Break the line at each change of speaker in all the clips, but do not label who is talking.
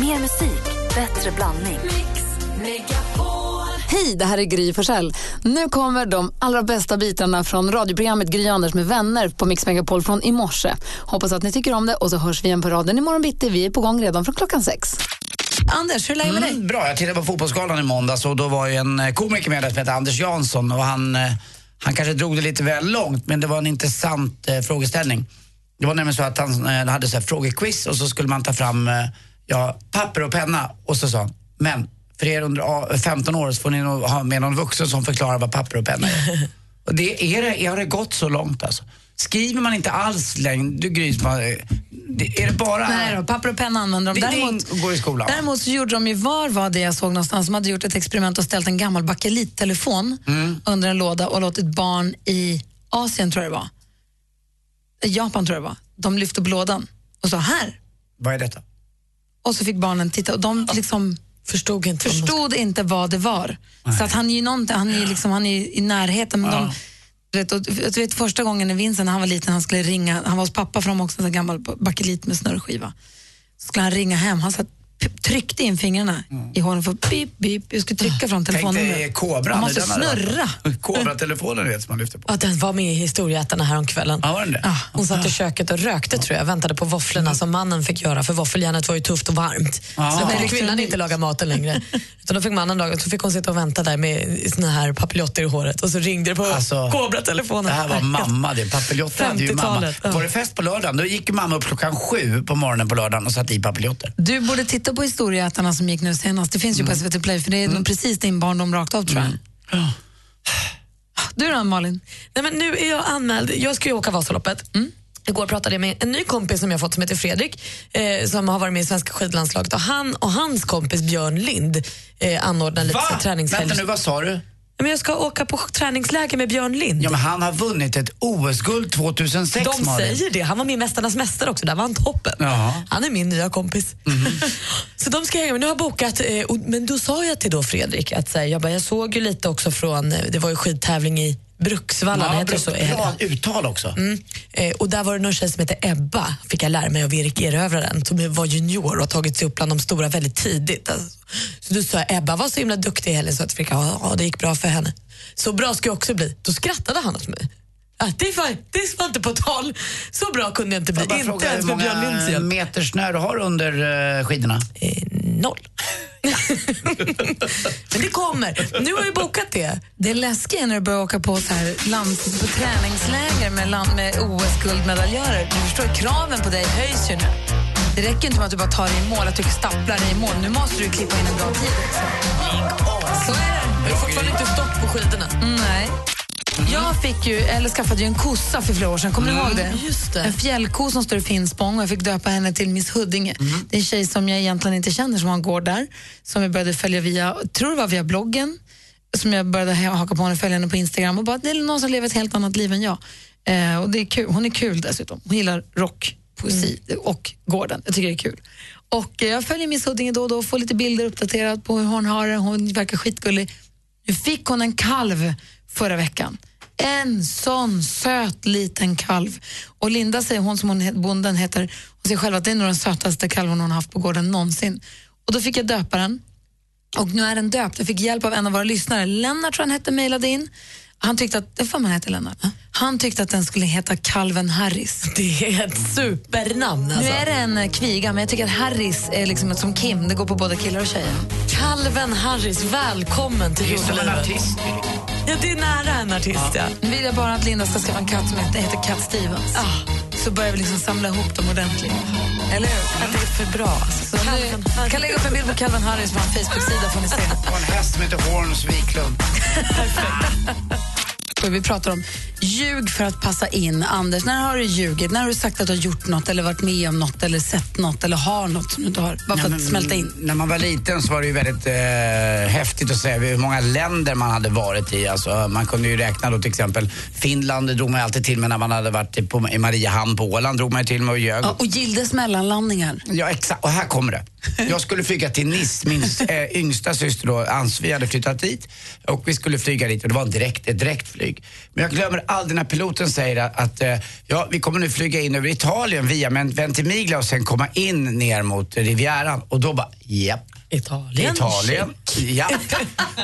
Mer musik, bättre blandning.
Hej, det här är Gry Forssell. Nu kommer de allra bästa bitarna från radioprogrammet Gry Anders med vänner på Mix Megapol från i morse. Hoppas att ni tycker om det och så hörs vi igen på raden imorgon bitti. Vi är på gång redan från klockan sex. Anders, hur är läget med dig?
Mm, bra, jag tittade på Fotbollsgalan i måndags och då var ju en eh, komiker med där som heter Anders Jansson och han, eh, han kanske drog det lite väl långt men det var en intressant eh, frågeställning. Det var nämligen så att han eh, hade så här frågequiz och så skulle man ta fram eh, ja, papper och penna och så sa han, men för er under ah, 15 år så får ni nog ha med någon vuxen som förklarar vad papper och penna är. och det, är det, har det gått så långt alltså? Skriver man inte alls längre, du Gry, bara, eh, det- är det bara...
Nej då, papper och penna använder de.
Det- det
Däremot,
går i skolan,
däremot så gjorde de ju, var var det jag såg någonstans, de hade gjort ett experiment och ställt en gammal bakelittelefon
Mm.
under en låda och låtit barn i Asien, tror jag det var, Japan tror jag det var, de lyfte på lådan och sa här.
Vad är detta?
Och så fick barnen titta och de liksom
Förstod inte.
förstod inte vad det var. Så att han är ju någonting, han är, liksom, han är i närheten. Men de, du vet, och, jag vet, första gången när Vincent när han var liten, han skulle ringa, han var hos pappa för de också en gammal bakelit med snurrskiva. Så skulle han ringa hem, han satt, tryckte in fingrarna i hålen för pip, pip, jag skulle trycka fram
Tänk dig kobran.
Man måste snurra.
Kobra-telefonen vet som man lyfter på.
Att den var med i Historieätarna här om kvällen.
Ja, var den det?
Ah, hon satt i köket och rökte tror jag, väntade på våfflorna som mannen fick göra för våffeljärnet var ju tufft och varmt.
Ja.
Så kunde kvinnan inte laga maten längre. Utan då fick mannen laga, så fick hon sitta och vänta där med såna här papiljotter i håret och så ringde det på
Alltså,
Cobra-telefonen.
Det här var mamma det. Papiljotter hade ju mamma.
50-talet, ja.
Var det fest på lördagen, då gick mamma upp klockan sju på morgonen på lördagen och satte i papiljotter.
Du borde titta på Historieätarna som gick nu senast. Det finns ju på SVT Play för det är nog precis din barndom rakt av tror jag. Du då Malin?
Nej, men nu är jag anmäld. Jag ska ju åka Vasaloppet. Mm. Igår pratade jag med en ny kompis som jag fått som heter Fredrik eh, som har varit med i svenska skidlandslaget och han och hans kompis Björn Lind eh, anordnar lite träningshelg.
Vänta nu, vad sa du?
Men jag ska åka på träningsläger med Björn Lind.
Ja, men han har vunnit ett OS-guld 2006,
De
Malin.
säger det. Han var med i Mästarnas mästare också, där var han toppen.
Ja.
Han är min nya kompis. Så de ska hänga med. Nu har jag bokat, eh, och, men då sa jag till då Fredrik att så här, jag, bara, jag såg ju lite också från, eh, det var ju skidtävling i Bruksvallarna,
Ja,
heter det så?
bra, uttal också.
Mm. Eh, och där var det någon tjej som hette Ebba, fick jag lära mig av Erik Erövraren, som var junior och har tagit sig upp bland de stora väldigt tidigt. Alltså. Så då sa Ebba var så himla duktig i helgen så att jag fick, ja, det gick bra för henne. Så bra ska jag också bli. Då skrattade han åt mig. Ah, det, var, det var inte på tal. Så bra kunde jag inte bli.
Jag
Inte ens
hur
med Björn Linds
många
hjälp.
meter snö du har under eh, skidorna?
Eh, noll. Men det kommer. Nu har jag bokat det.
Det är läskigt när du börjar åka på, så här land, på träningsläger med, land, med OS-guldmedaljörer. Du förstår, kraven på dig höjs ju nu. Det räcker inte med att du bara tar dig i mål, att du stapplar dig i mål. Nu måste du klippa in en bra tid. Så är det.
Det är fortfarande inte stopp på skidorna.
Mm, nej. Jag fick ju, eller skaffade ju en kossa för flera år sedan. Kommer ni ihåg det?
det.
En fjällko som står i Finspång och jag fick döpa henne till Miss Huddinge. Det är en tjej som jag egentligen inte känner som har en gård där. Som jag började följa via, tror det var via bloggen. Som jag började ha- haka på henne och följa henne på Instagram. Och bara, det är någon som lever ett helt annat liv än jag. Eh, och det är kul. Hon är kul dessutom. Hon gillar rock, poesi och gården. Jag tycker det är kul. Och eh, jag följer Miss Huddinge då och då och får lite bilder uppdaterat på hur hon har det. Hon verkar skitgullig. Nu fick hon en kalv förra veckan. En sån söt liten kalv. Och Linda säger, hon som hon, bonden heter, hon säger själv att det är nog den sötaste kalven hon har haft på gården någonsin. Och då fick jag döpa den. Och nu är den döpt. Jag fick hjälp av en av våra lyssnare. Lennart tror han hette, mejlade in. Han tyckte att, det får man hette Lennart. Han tyckte att den skulle heta Kalven Harris.
Det är ett supernamn alltså.
Nu är det en eh, kviga, men jag tycker att Harris är liksom som Kim. Det går på både killar och tjejer.
Calvin Harris, välkommen till
Det är som en
jordelivet. Ja, det är nära en artist ja.
Nu vill jag bara att Linda ska skaffa en katt som heter, heter Cat Stevens. Så börjar vi liksom samla ihop dem ordentligt. Eller hur?
Att det är för bra. Alltså.
Så nu, kan lägga upp en bild på Calvin Harris på Facebook-sida får ni se.
Och en häst som heter Horns Wiklund.
Och Vi pratar om ljug för att passa in. Anders, när har du ljugit? När har du sagt att du har gjort något eller varit med om något eller sett något eller har något som du inte har? Bara för att smälta in.
När man var liten så var det ju väldigt eh, häftigt att säga hur många länder man hade varit i. Alltså, man kunde ju räkna då till exempel Finland drog man alltid till med när man hade varit på, i Mariehamn på Åland drog man till med och ljög.
Ja, och Gildes mellanlandningar.
Ja, exakt. Och här kommer det. Jag skulle flyga till Nice, min äh, yngsta syster då, Ann-Sofie hade flyttat dit och vi skulle flyga dit och det var en direkt, ett direktflyg. Men jag glömmer aldrig när piloten säger att, att äh, ja, vi kommer nu flyga in över Italien via Ventimiglia och sen komma in ner mot Rivieran och då bara, japp.
Italien.
Italien. Ja.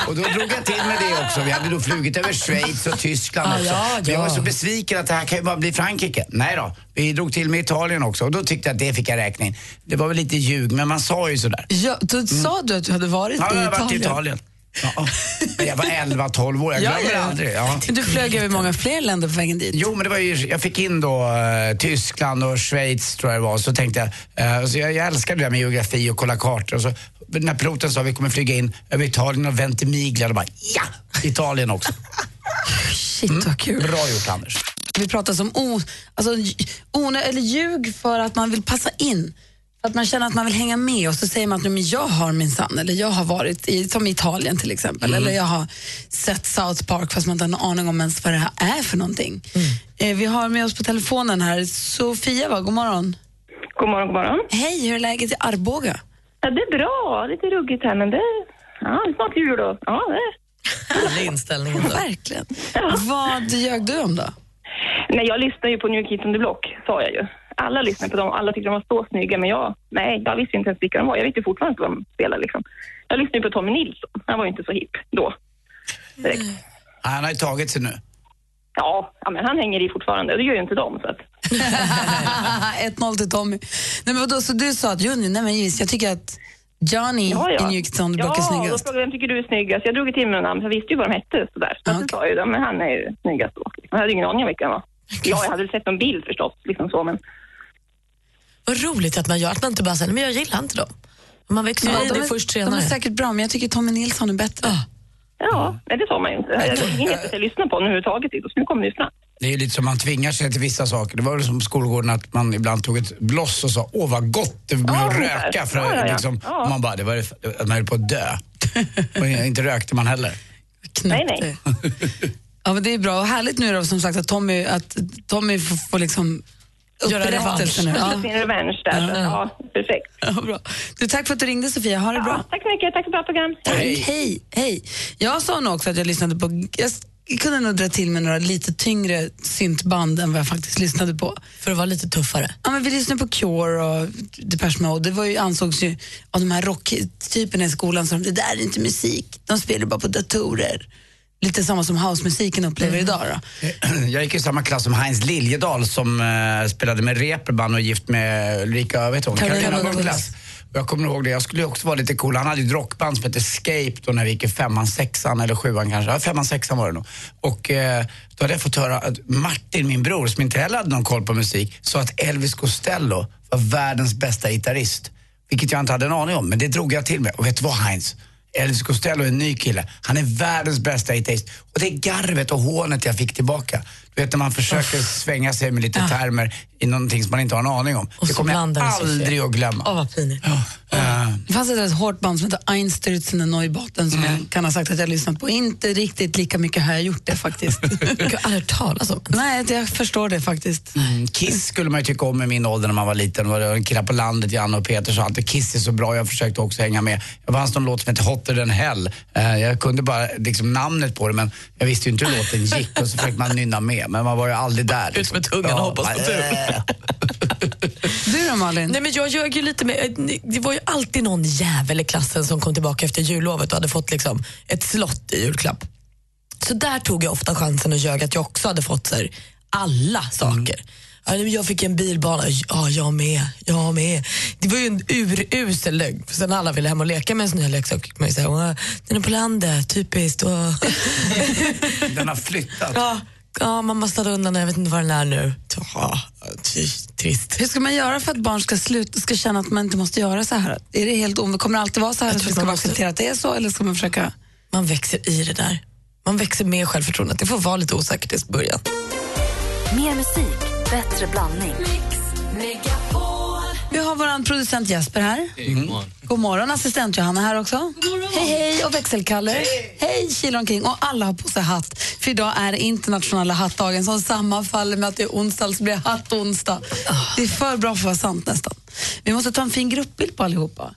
Och då drog jag till med det också. Vi hade då flugit över Schweiz och Tyskland
Ah,
också.
ja,
Men Jag var
ja.
så besviken att det här kan ju bara bli Frankrike. Nej då, vi drog till med Italien också och då tyckte jag att det fick jag räkna in. Det var väl lite ljug, men man sa ju sådär.
Ja, då sa du att du hade varit
Ja,
i
jag har
Italien.
varit i Italien. Ja. Men jag var 11-12 år, jag
Ja,
glömmer
ja.
aldrig. Ja.
Du flög över många fler länder på vägen dit.
Jo, men det var ju, jag fick in då eh, Tyskland och Schweiz tror jag det var. Så tänkte jag, eh, så jag, jag älskade det där med geografi och kolla kartor. Och så, när piloten sa att vi kommer flyga in över Italien och Ventimiglia, då bara ja, Italien också.
Shit vad kul.
Bra gjort Anders.
Vi pratar om o, alltså, onö, eller ljug för att man vill passa in. Att man känner att man vill hänga med och så säger man att "Nej, men jag har minsann, eller jag har varit i, som i Italien till exempel, eller jag har sett South Park fast man inte har en aning om ens vad det här är för någonting. Eh, vi har med oss på telefonen här Sofia, va? god morgon.
God morgon, god morgon.
Hej, hur är läget i Arboga?
Ja, det är bra. Lite ruggigt här, men det, ja, det är snart jul då. Ja, det.
Härlig inställning ändå.
Verkligen. Vad ljög du om då?
Nej, jag lyssnar ju på New Kids on the Block, sa jag ju. Alla lyssnar på dem, alla tyckte de var så snygga, men jag, nej, jag visste inte ens vilka de var. Jag vet ju fortfarande inte vad de spelar liksom. Jag lyssnade på Tommy Nilsson. Han var ju inte så hipp då. Direkt.
Han har ju tagit sig nu.
Ja, ja, men han hänger i fortfarande och det gör ju inte de. Så att,
1-0 till Tommy. Nej, men vadå, så du sa att Johnny, nej men just, jag tycker att Johnny
ja, ja.
i New Kids on the Block är
Ja, då
snyggast.
frågade jag vem tycker du är snyggast. Jag drog ett till med namn, jag visste ju vad de hette. Sådär. Så
Ja,
att
okej.
sa ju, men han är ju snyggast då. Jag hade ingen aning om vilka han var. Ja, jag hade väl sett någon bild förstås, liksom så, men
Vad roligt att man gör, att man inte bara säger, men jag gillar inte dem. Man växer
Ja, de,
det
är,
först
de är säkert bra, men jag tycker Tommy Nilsson är bättre.
Ah.
Ja, nej, det sa man ju inte. Har ingen gett att jag lyssnar på överhuvudtaget. Så nu kommer det ju fram.
Det är ju lite som man tvingar sig till vissa saker. Det var väl som skolgården att man ibland tog ett bloss och sa åh vad gott det blir
Ja,
att röka. För
Ja, ja, ja.
Liksom,
Ja.
och man bara, det var att man höll på att dö. och inte rökte man heller.
Nej,
det. ja, men det är bra. Och härligt nu då, som sagt, att Tommy, att Tommy får, får liksom
Göra
upprättelse nu.
Ja.
Ja.
Sin revansch där. så, Ja, perfekt.
Ja, bra. Du, tack för att du ringde Sofia, ha det bra.
Ja, tack så mycket. Tack för bra program.
Hej. hej, hej. Jag sa nog också att jag lyssnade på, jag kunde nog dra till med några lite tyngre syntband än vad jag faktiskt lyssnade på.
För att vara lite tuffare.
Ja, men vi lyssnade på Cure och Depeche Mode. Det var ju, ansågs ju av de här rocktyperna i skolan som det där är inte musik, de spelar bara på datorer. Lite samma som housemusiken upplever idag. Då.
Jag gick i samma klass som Heinz Liljedahl som eh, spelade med Reeperbahn och gift med Ulrika, vet hon,
Carolina.
Och Jag kommer ihåg det, jag skulle också vara lite cool. Han hade ett rockband som hette Escape då när vi gick i femman, sexan eller sjuan kanske. Ja, femman, sexan var det nog. Och eh, då hade jag fått höra att Martin, min bror, som inte heller hade någon koll på musik, sa att Elvis Costello var världens bästa gitarrist. Vilket jag inte hade en aning om, men det drog jag till med. Och vet du vad Heinz? Elvis Costello är en ny kille. Han är världens bästa gitarrist. Och det är garvet och hånet jag fick tillbaka. Vet när man försöker svänga sig med lite termer i någonting som man inte har en aning om.
Och
det kommer jag aldrig att glömma.
Åh, vad pinigt.
Eh,
Det fanns ett hårt band som hette Einstürzen Neubauten som jag kan ha sagt att jag har lyssnat på. Inte riktigt lika mycket har jag gjort det faktiskt.
Jag har aldrig hört talas om.
Nej, jag förstår det faktiskt.
Mm, Kiss skulle man ju tycka om i min ålder när man var liten. Det var killar på landet, Janne och Peter sa alltid Kiss är så bra, jag försökte också hänga med. Det fanns någon låt som hette Hotter than hell. Eh, Jag kunde bara liksom namnet på det men jag visste ju inte hur låten gick och så försökte man nynna med men man var ju aldrig där.
Ut med tungan och hoppas på tur.
Du då Malin?
Nej, men jag ljög ju lite med, det var ju alltid någon jävel i klassen som kom tillbaka efter jullovet och hade fått liksom ett slott i julklapp. Så där tog jag ofta chansen att ljöga att jag också hade fått så här, alla saker. Ja, men Jag fick en bilbana, ja jag med, jag med. Det var ju en urusel lögn. Sen alla ville hem och leka med en sån här leksak man ju säga, "Åh, den är på landet, typiskt. Och
Den har flyttat.
ja, ja, mamma ställde undan jag vet inte var den är nu. Ja, trist.
Hur ska man göra för att barn ska, sluta, ska känna att man inte måste göra så här? Är det helt om, kommer det alltid vara så här
Jag
att vi ska
måste-
acceptera att det är så eller ska man försöka?
Man växer i det där. Man växer med självförtroendet. Det får vara lite osäkert i början.
Mer musik, bättre blandning.
Vi har vår producent Jesper här. God morgon. Assistent Johanna här också. Hej, hej. Och växelkalle. Hej, hej killar omkring. Och alla har på sig hatt. För idag är det internationella hattdagen som sammanfaller med att det är onsdag, alltså blir det hattonsdag. Det är för bra för att vara sant nästan. Vi måste ta en fin gruppbild på allihopa.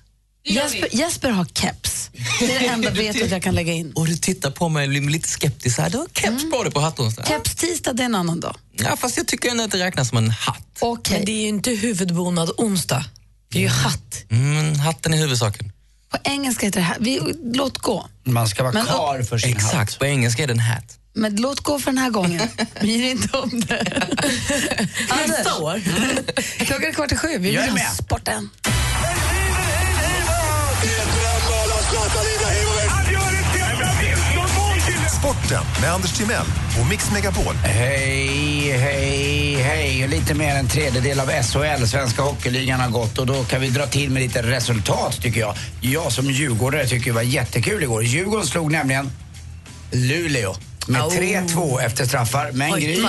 Jesper, Jesper har keps. Det är det enda vet att jag kan lägga in.
Och du tittar på mig lite skeptisk. Så här, du har keps på dig på hattonsdag.
Keps tisdag, det är en annan dag.
Ja, fast jag tycker ändå att det räknas som en hatt.
Okej.
Men det är ju inte huvudbonad onsdag. Det är ju hatt.
Mm, hatten är huvudsaken.
På engelska heter det här. Vi, låt gå.
Man ska vara
Men-
kar för sin
Exakt,
hatt.
på engelska är det en hat.
Men låt gå för den här gången. Bryr dig inte om det. Anders,
år.
klockan är kvart i sju. Vi
Jag är
vill ha
med.
sporten.
Sporten med Anders Timell och Mix Megapol.
Hej, hej, hej. Lite mer än en tredjedel av SHL, Svenska Hockeyligan, har gått och då kan vi dra till med lite resultat tycker jag. Jag som djurgårdare tycker det var jättekul igår. Djurgården slog nämligen Luleå med 3-2 efter straffar. Men Gry,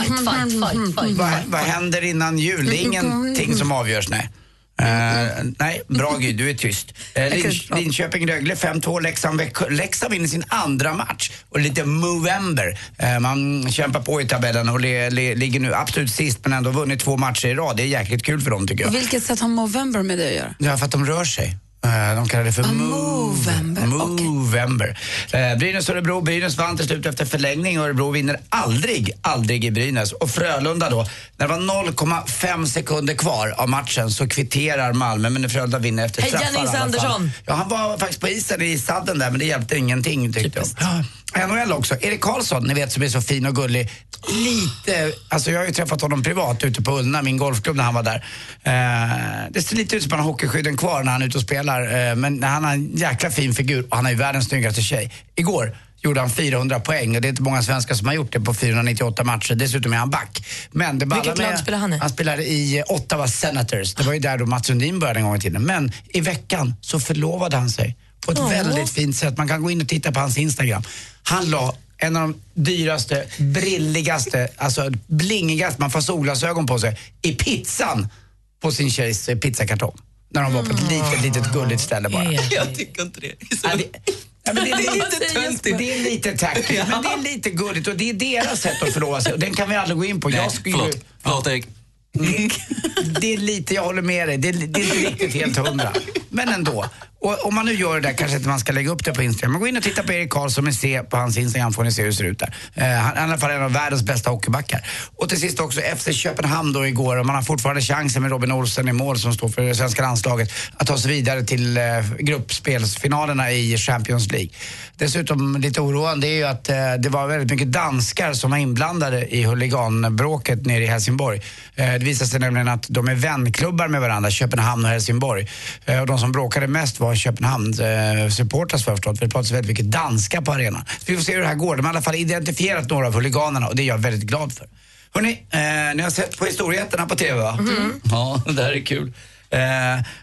vad, vad händer innan jul? Det är ingenting som avgörs, nej. Eh, nej, bra Gry, du är tyst. Uh, Linch, Linköping-Rögle 5-2, Leksand, vinner sin andra match och lite Movember. Eh, man kämpar på i tabellen och ligger nu absolut sist men ändå vunnit två matcher i rad. Det är jäkligt kul för dem tycker jag.
Vilket sätt har Movember med det att göra?
Ja, för att de rör sig. Eh, De kallar det för move.
Movember.
Movember. Eh, Brynäs Örebro. Brynäs vann till slut efter förlängning och Örebro vinner aldrig, aldrig i Brynäs. Och Frölunda då, när det var 0,5 sekunder kvar av matchen så kvitterar Malmö men Frölunda vinner efter
Hej,
straffar alla fall.
Andersson.
Ja, han var faktiskt på isen i sadden där men det hjälpte ingenting tyckte jag. Ja. NHL också. Erik Karlsson, ni vet som är så fin och gullig. Lite, alltså jag har ju träffat honom privat ute på Ullna, min golfklubb när han var där. Eh, det ser lite ut som att han har hockeyskydden kvar när han är ute och spelar. Eh, men han har en jäkla fin figur och han är ju världens snyggaste tjej. Igår gjorde han 400 poäng och det är inte många svenskar som har gjort det på 498 matcher. Dessutom är han back. Men det
Vilket
med,
lag spelar han i?
Han spelar i Ottawa Senators. Det var ju där då Mats Sundin började en gång i tiden. Men i veckan så förlovade han sig på ett väldigt fint sätt. Man kan gå in och titta på hans Instagram. Han la en av de dyraste, brilligaste, alltså blingigaste, man får solglasögon på sig, i pizzan på sin tjejs eh, pizzakartong. När de var på ett litet, litet gulligt ställe bara.
Jag tycker inte det.
Ja, det, ja, men det, är lite töntigt. Det är lite tacky, men det är lite gulligt och det är deras sätt att förlova sig den kan vi aldrig gå in på.
Nej,
Jag skulle ju-
förlåt. Förlåt Erik.
det är lite, jag håller med dig, det är, det är inte riktigt helt hundra. Men ändå. Och om man nu gör det där kanske inte man ska lägga upp det på Instagram. Men gå in och titta på Erik Karlsson med C på hans Instagram får ni se hur det ser ut där. Eh, han är i alla fall en av världens bästa hockeybackar. Och till sist också FC Köpenhamn då igår och man har fortfarande chansen med Robin Olsen i mål som står för det svenska landslaget att ta sig vidare till eh, gruppspelsfinalerna i Champions League. Dessutom lite oroande är ju att eh, det var väldigt mycket danskar som var inblandade i huliganbråket nere i Helsingborg. Eh, det visade sig nämligen att de är vänklubbar med varandra, Köpenhamn och Helsingborg. Eh, och de som bråkade mest var Köpenhamns eh, supportrar för förstått. för Det pratas väldigt mycket danska på arenan. Så vi får se hur det här går. De har i alla fall identifierat några av huliganerna och det är jag väldigt glad för. Hörrni, eh, ni har sett på Historieätarna på TV va? Ja, det här är kul. Eh,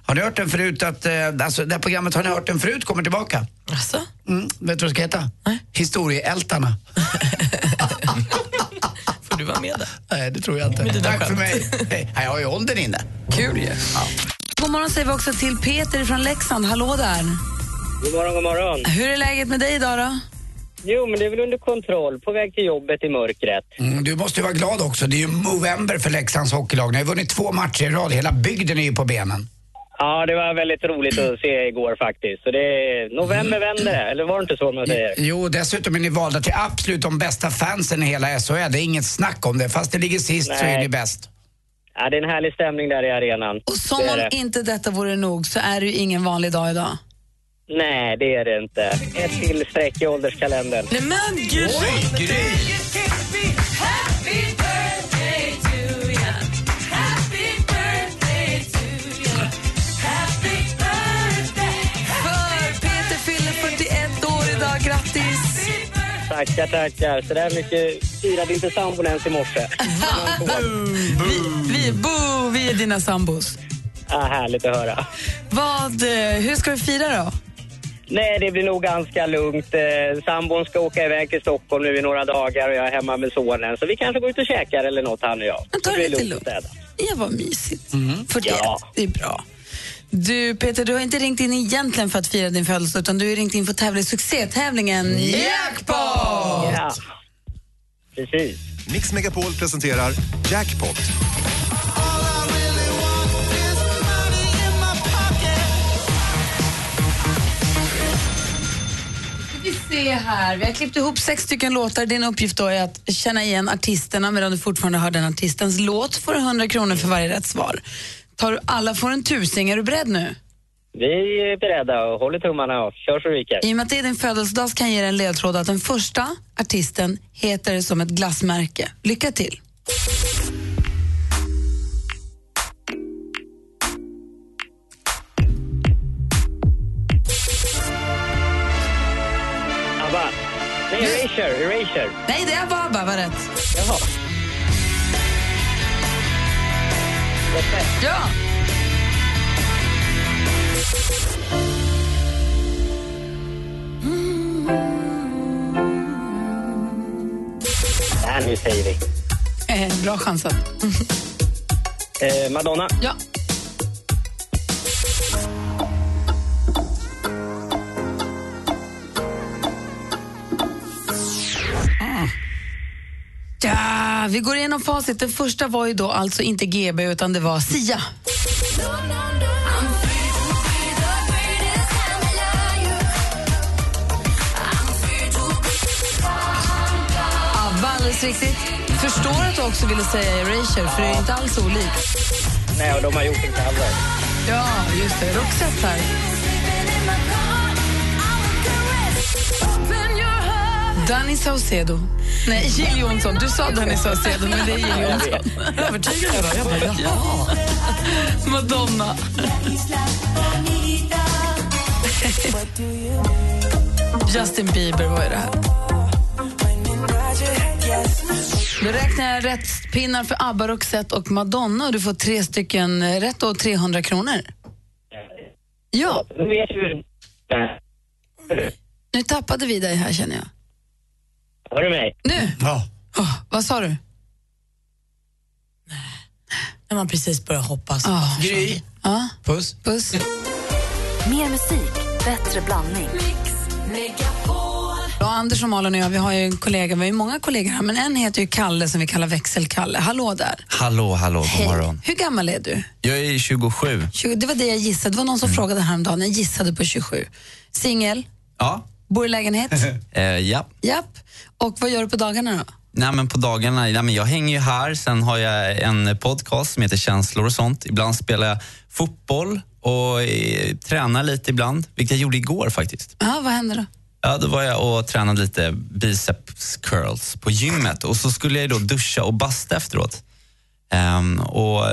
har ni hört den förut att, eh, alltså det här programmet har ni hört den förut kommer tillbaka?
Alltså?
Mm, vet du vad det ska heta? Historieältarna.
Får du vara med där?
Nej, det tror jag inte. Tack för mig. Hej. Jag har ju åldern inne.
Kul ju.
God morgon säger vi också till Peter från Leksand. Hallå där.
God morgon, god morgon.
Hur är läget med dig idag då?
Jo, men det är väl under kontroll. På väg till jobbet i mörkret.
Mm, du måste ju vara glad också. Det är ju Movember för Leksands hockeylag. Ni har vunnit två matcher i rad. Hela bygden är ju på benen.
Ja, det var väldigt roligt att se igår faktiskt. Så det är november vänder det, eller var det inte så man säger?
Jo, dessutom är ni valda till absolut de bästa fansen i hela SHL. Det är inget snack om det. Fast det ligger sist så
Nej.
är ni bäst.
Ja, det är en härlig stämning där i arenan.
Och som
det
om
det.
inte detta vore nog så är det ju ingen vanlig dag idag.
Nej, det är det inte. Ett till streck i ålderskalendern.
Nej men gud!
För
Tackar, tackar. Så där mycket firade inte sambon ens i morse.
Vi, vi, boo, vi är dina sambos.
Ja, härligt att höra.
Vad, eh, hur ska vi fira då?
Nej, det blir nog ganska lugnt. Eh, sambon ska åka iväg till Stockholm nu i några dagar och jag är hemma med sonen. Så vi kanske går ut och käkar eller något, han och jag.
Men ta det lite lugnt.
städa.
Ja, vad mysigt. 41,
Ja.
det är bra. Du Peter, du har inte ringt in egentligen för att fira din födelsedag utan du har ringt in för att tävla i succétävlingen Jackpot!
Ja, precis.
Mix Megapol presenterar Jackpot.
se här. Vi har klippt ihop sex stycken låtar. Din uppgift då är att känna igen artisterna medan du fortfarande hör den artistens låt. får du 100 kronor för varje rätt svar. Tar du alla får en tusing. Är du beredd nu?
Vi är beredda och håller tummarna och kör så ryker.
I och med att det är din födelsedag så kan jag ge dig en ledtråd att den första artisten heter som ett glassmärke. Lycka till!
ABBA. Nej, Erasure, Erasure.
Nej, det är ABBA, var rätt.
Jaha.
Ja!
Där, nu säger vi.
Eh, bra chansat.
Eh, Madonna.
Ja. Ja, vi går igenom facit. Den första var ju då alltså inte GB utan det var Sia. ABBA, alldeles riktigt. Förstår att du också ville säga Erasure, för det är inte alls olikt.
Nej, och de har gjort en cover.
Ja, just det. Roxette här. Danny Saucedo. Nej, Jill Johnson. Du sa Danny Saucedo, men det är Jill Johnson.
Övertygande då. Jag bara, ja.
Madonna. Justin Bieber var ju det här. Då räknar jag rätt pinnar för ABBA, Roxette och Madonna och du får tre stycken rätt och 300 kronor. Ja,
Nu vet vi
nu tappade vi dig här känner jag.
Hör du mig?
Nu!
Ja.
Åh, vad sa du?
När man precis börjar hoppas.
Oh.
Gry.
Ja,
Puss.
puss.
Mer musik, bättre blandning.
Ja, Anders och Malin och jag, vi har ju en kollega, vi har ju många kollegor här, men en heter ju Kalle som vi kallar Växelkalle. Hallå där.
Hallå, hallå, god
Hej.
morgon.
Hur gammal är du?
Jag är 27.
20, det var det jag gissade. Det var någon som frågade häromdagen. Jag gissade på 27. Singel?
Ja.
Bor i lägenhet?
Eh, ja.
Japp. Och vad gör du på dagarna då?
Nej, men på dagarna, nej, men jag hänger ju här. Sen har jag en podcast som heter Känslor och sånt. Ibland spelar jag fotboll och eh, tränar lite ibland, vilket jag gjorde igår faktiskt.
Ja, vad händer då?
Ja, då var jag och tränade lite biceps curls på gymmet och så skulle jag då duscha och basta efteråt. Ehm, och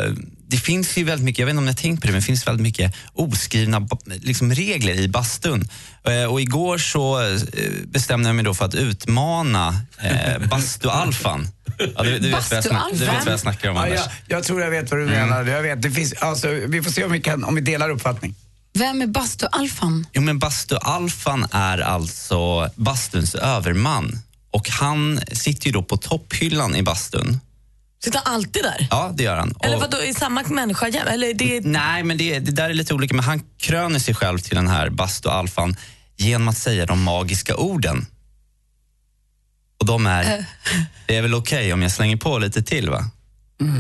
det finns ju väldigt mycket, jag vet inte om ni har tänkt på det, men det finns väldigt mycket oskrivna liksom, regler i bastun. Eh, och igår så eh, bestämde jag mig då för att utmana eh, bastualfan. Ja, du, du, vet vad jag du vet vad jag snackar om,
Ja,
Anders.
jag, jag tror jag vet vad du menar. Jag vet, det finns, alltså, vi får se om vi, kan, om vi delar uppfattning.
Vem är bastualfan?
Jo, men bastualfan är alltså bastuns överman. Och han sitter ju då på topphyllan i bastun.
Sitter han alltid där?
Ja, det gör han.
Eller
Och-
vad då är samma människa? Eller det.
Nej, men det, det där är lite olika. Men han kröner sig själv till den här bastualfan genom att säga de magiska orden. Och de är, det är väl okej om jag slänger på lite till va?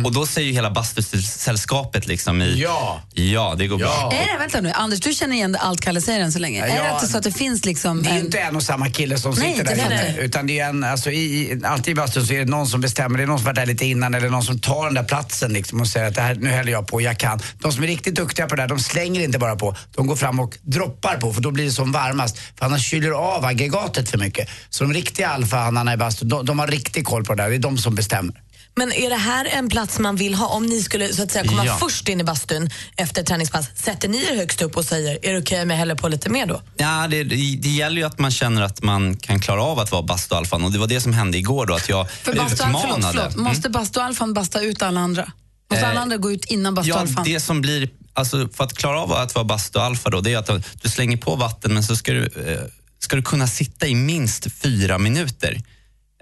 Och då säger ju hela bastusällskapet liksom i,
Ja.
ja det går bra.
Är det, vänta nu, Anders, du känner igen allt Kalle säger än så länge.
Ja,
är det
ja.
inte så att det finns liksom
Det är ju
en...
inte en och samma kille som
Nej,
sitter där inne. Utan det är en, alltså, i, i- alltid i bastun så är det någon som bestämmer. Det är någon som varit där lite innan eller någon som tar den där platsen liksom, och säger att det här, nu häller jag på, jag kan. De som är riktigt duktiga på det där, de slänger inte bara på. De går fram och droppar på för då blir det som varmast. För annars kyler av aggregatet för mycket. Så de riktiga alfahannarna i bastun, de, de har riktig koll på det där. Det är de som bestämmer.
Men är det här en plats man vill ha? Om ni skulle så att säga, komma
Ja.
först in i bastun efter träningspass, sätter ni er högst upp och säger är det okej om jag häller på lite mer då?
Ja, det, det, det gäller ju att man känner att man kan klara av att vara bastualfan. Och det var det som hände igår då, att jag
För bastu, förlåt,
utmanade.
förlåt. Måste bastualfan basta ut alla andra? Måste
Eh,
alla andra gå ut innan
Ja,
bastualfan?
det som blir, alltså för att klara av att vara bastualfa då, det är att du slänger på vatten men så ska du, eh, ska du kunna sitta i minst fyra minuter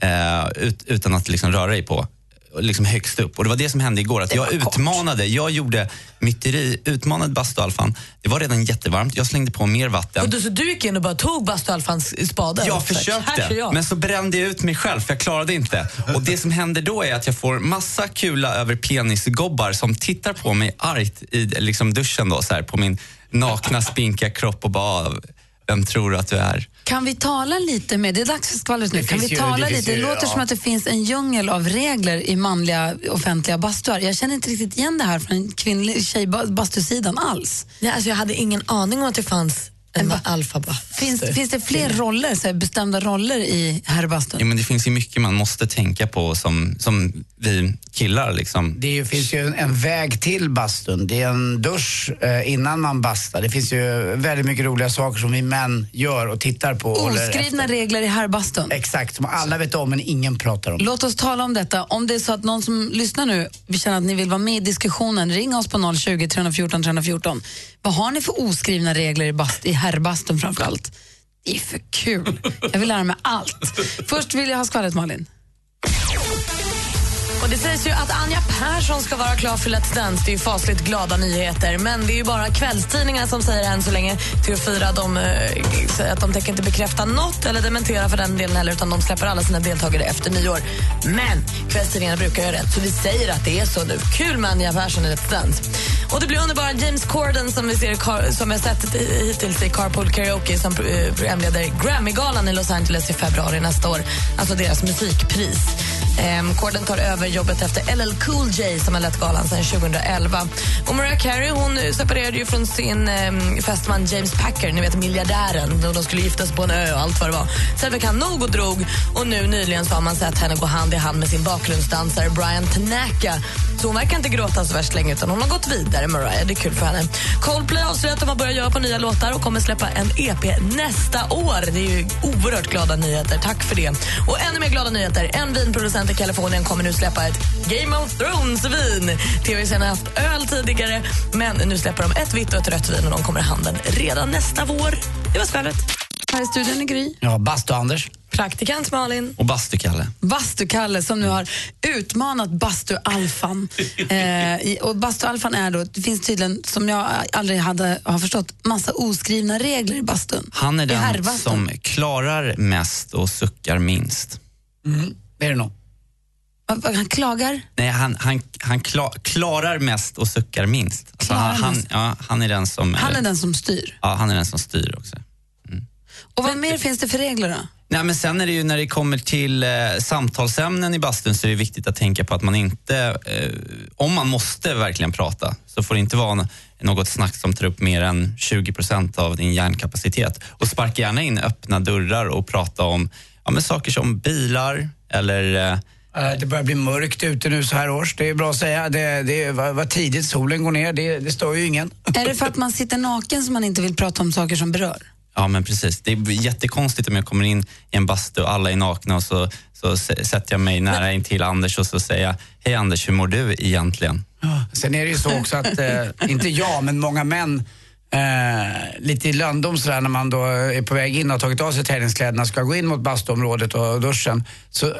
eh, ut, utan att liksom röra dig på liksom högst upp. Och det var det som hände igår. Att jag utmanade, jag gjorde myteri, utmanade bastualfan. Det var redan jättevarmt, jag slängde på mer vatten.
Och du, så du gick in och bara tog bastualfans spade?
Jag försökte,
jag.
men så brände jag ut mig själv för jag klarade inte. Och det som händer då är att jag får massa kula över penisgobbar som tittar på mig argt i liksom duschen då, så här, på min nakna spinkiga kropp och bara vem tror att du är?
Kan vi tala lite med, det är dags för skvallret nu,
Det
kan vi
ju-
tala
det
lite, det
ju,
låter
ja.
som att det finns en djungel av regler i manliga offentliga bastuar. Jag känner inte riktigt igen det här från kvinnlig tjejbastusidan alls.
Nej, alltså jag hade ingen aning om att det fanns en alfaba.
Finns, finns det fler roller, så här, bestämda roller i herrbastun?
Ja, men det finns ju mycket man måste tänka på som, som vi killar. Liksom.
Det ju- finns ju en, en väg till bastun. Det är en dusch eh, innan man bastar. Det finns ju väldigt mycket roliga saker som vi män gör och tittar på.
Oskrivna regler i herrbastun.
Exakt, som alla vet om men ingen pratar om.
Låt oss tala om detta. Om det är så att någon som lyssnar nu vi känner att ni vill vara med i diskussionen, ring oss på 020 314 314. Vad har ni för oskrivna regler i, bast, i herrbastun framför allt? Det är för kul. Jag vill lära mig allt. Först vill jag ha skvallret, Malin.
Och det sägs ju att Anja Persson ska vara klar för Let's Dance. Det är ju fasligt glada nyheter. Men det är ju bara kvällstidningar som säger än så länge. TV4 de, eh, säger att de tänker inte bekräfta något eller dementera för den delen heller utan de släpper alla sina deltagare efter nyår. Men kvällstidningarna brukar ju ha rätt så vi säger att det är så nu. Kul med Anja Persson i Let's Dance. Och det blir underbara James Corden som vi, ser, som jag har sett hittills i Carpool Karaoke som eh, programleder Grammygalan i Los Angeles i februari nästa år. Alltså deras musikpris. Ehm, Corden tar över jobbet efter LL Cool J som har lett galan sedan 2011. Och Mariah Carey hon separerade ju från sin ehm, fästman James Packer, ni vet miljardären, och de skulle gifta sig på en ö och allt vad det var. Sen fick han nog och drog och nu nyligen så har man sett henne gå hand i hand med sin bakgrundsdansare Brian Tanaka. Så hon verkar inte gråta så värst länge utan hon har gått vidare Mariah, det är kul för henne. Coldplay avslöjar att de har börjat göra på nya låtar och kommer släppa en EP nästa år. Det är ju oerhört glada nyheter, tack för det. Och ännu mer glada nyheter, en vinproducent i Kalifornien kommer nu släppa ett Game of Thrones-vin. TV-serien har haft öl tidigare, men nu släpper de ett vitt och ett rött vin och de kommer i handeln redan nästa vår. Det var skvallret.
Här i studion är Gry.
Ja, bastu-Anders.
Praktikant Malin.
Och bastukalle.
Bastu-Kalle som nu har utmanat Bastu-Alfan. eh, och Bastu-Alfan är då, det finns tydligen, som jag aldrig hade, har förstått, massa oskrivna regler i bastun.
Han är den som klarar mest och suckar minst.
Det är det nog.
Han klagar.
Nej, han, han, han kla, klarar mest och suckar minst. Alltså, han,
mest.
ja, han är den som...
Han är den som styr.
Ja, han är den som styr också.
Och vad mer finns det för regler då?
Nej, men sen är det ju när det kommer till eh, samtalsämnen i bastun så är det viktigt att tänka på att man inte, eh, om man måste verkligen prata, så får det inte vara något snack som tar upp mer än 20 procent av din hjärnkapacitet. Och sparka gärna in öppna dörrar och prata om ja, men saker som bilar eller Eh,
Det börjar bli mörkt ute nu så här års. Det är bra att säga. Det, det vad, tidigt solen går ner. Det, det står ju ingen.
Är det för att man sitter naken som man inte vill prata om saker som berör?
Ja men precis. Det är jättekonstigt om jag kommer in i en bastu och alla är nakna och så, så sätter jag mig nära in till Anders och så säger jag, hej Anders, hur mår du egentligen?
Sen är det ju så också att, eh, inte jag, men många män Eh, lite i lönndom sådär när man då är på väg in och har tagit av sig träningskläderna ska gå in mot bastuområdet och duschen så eh,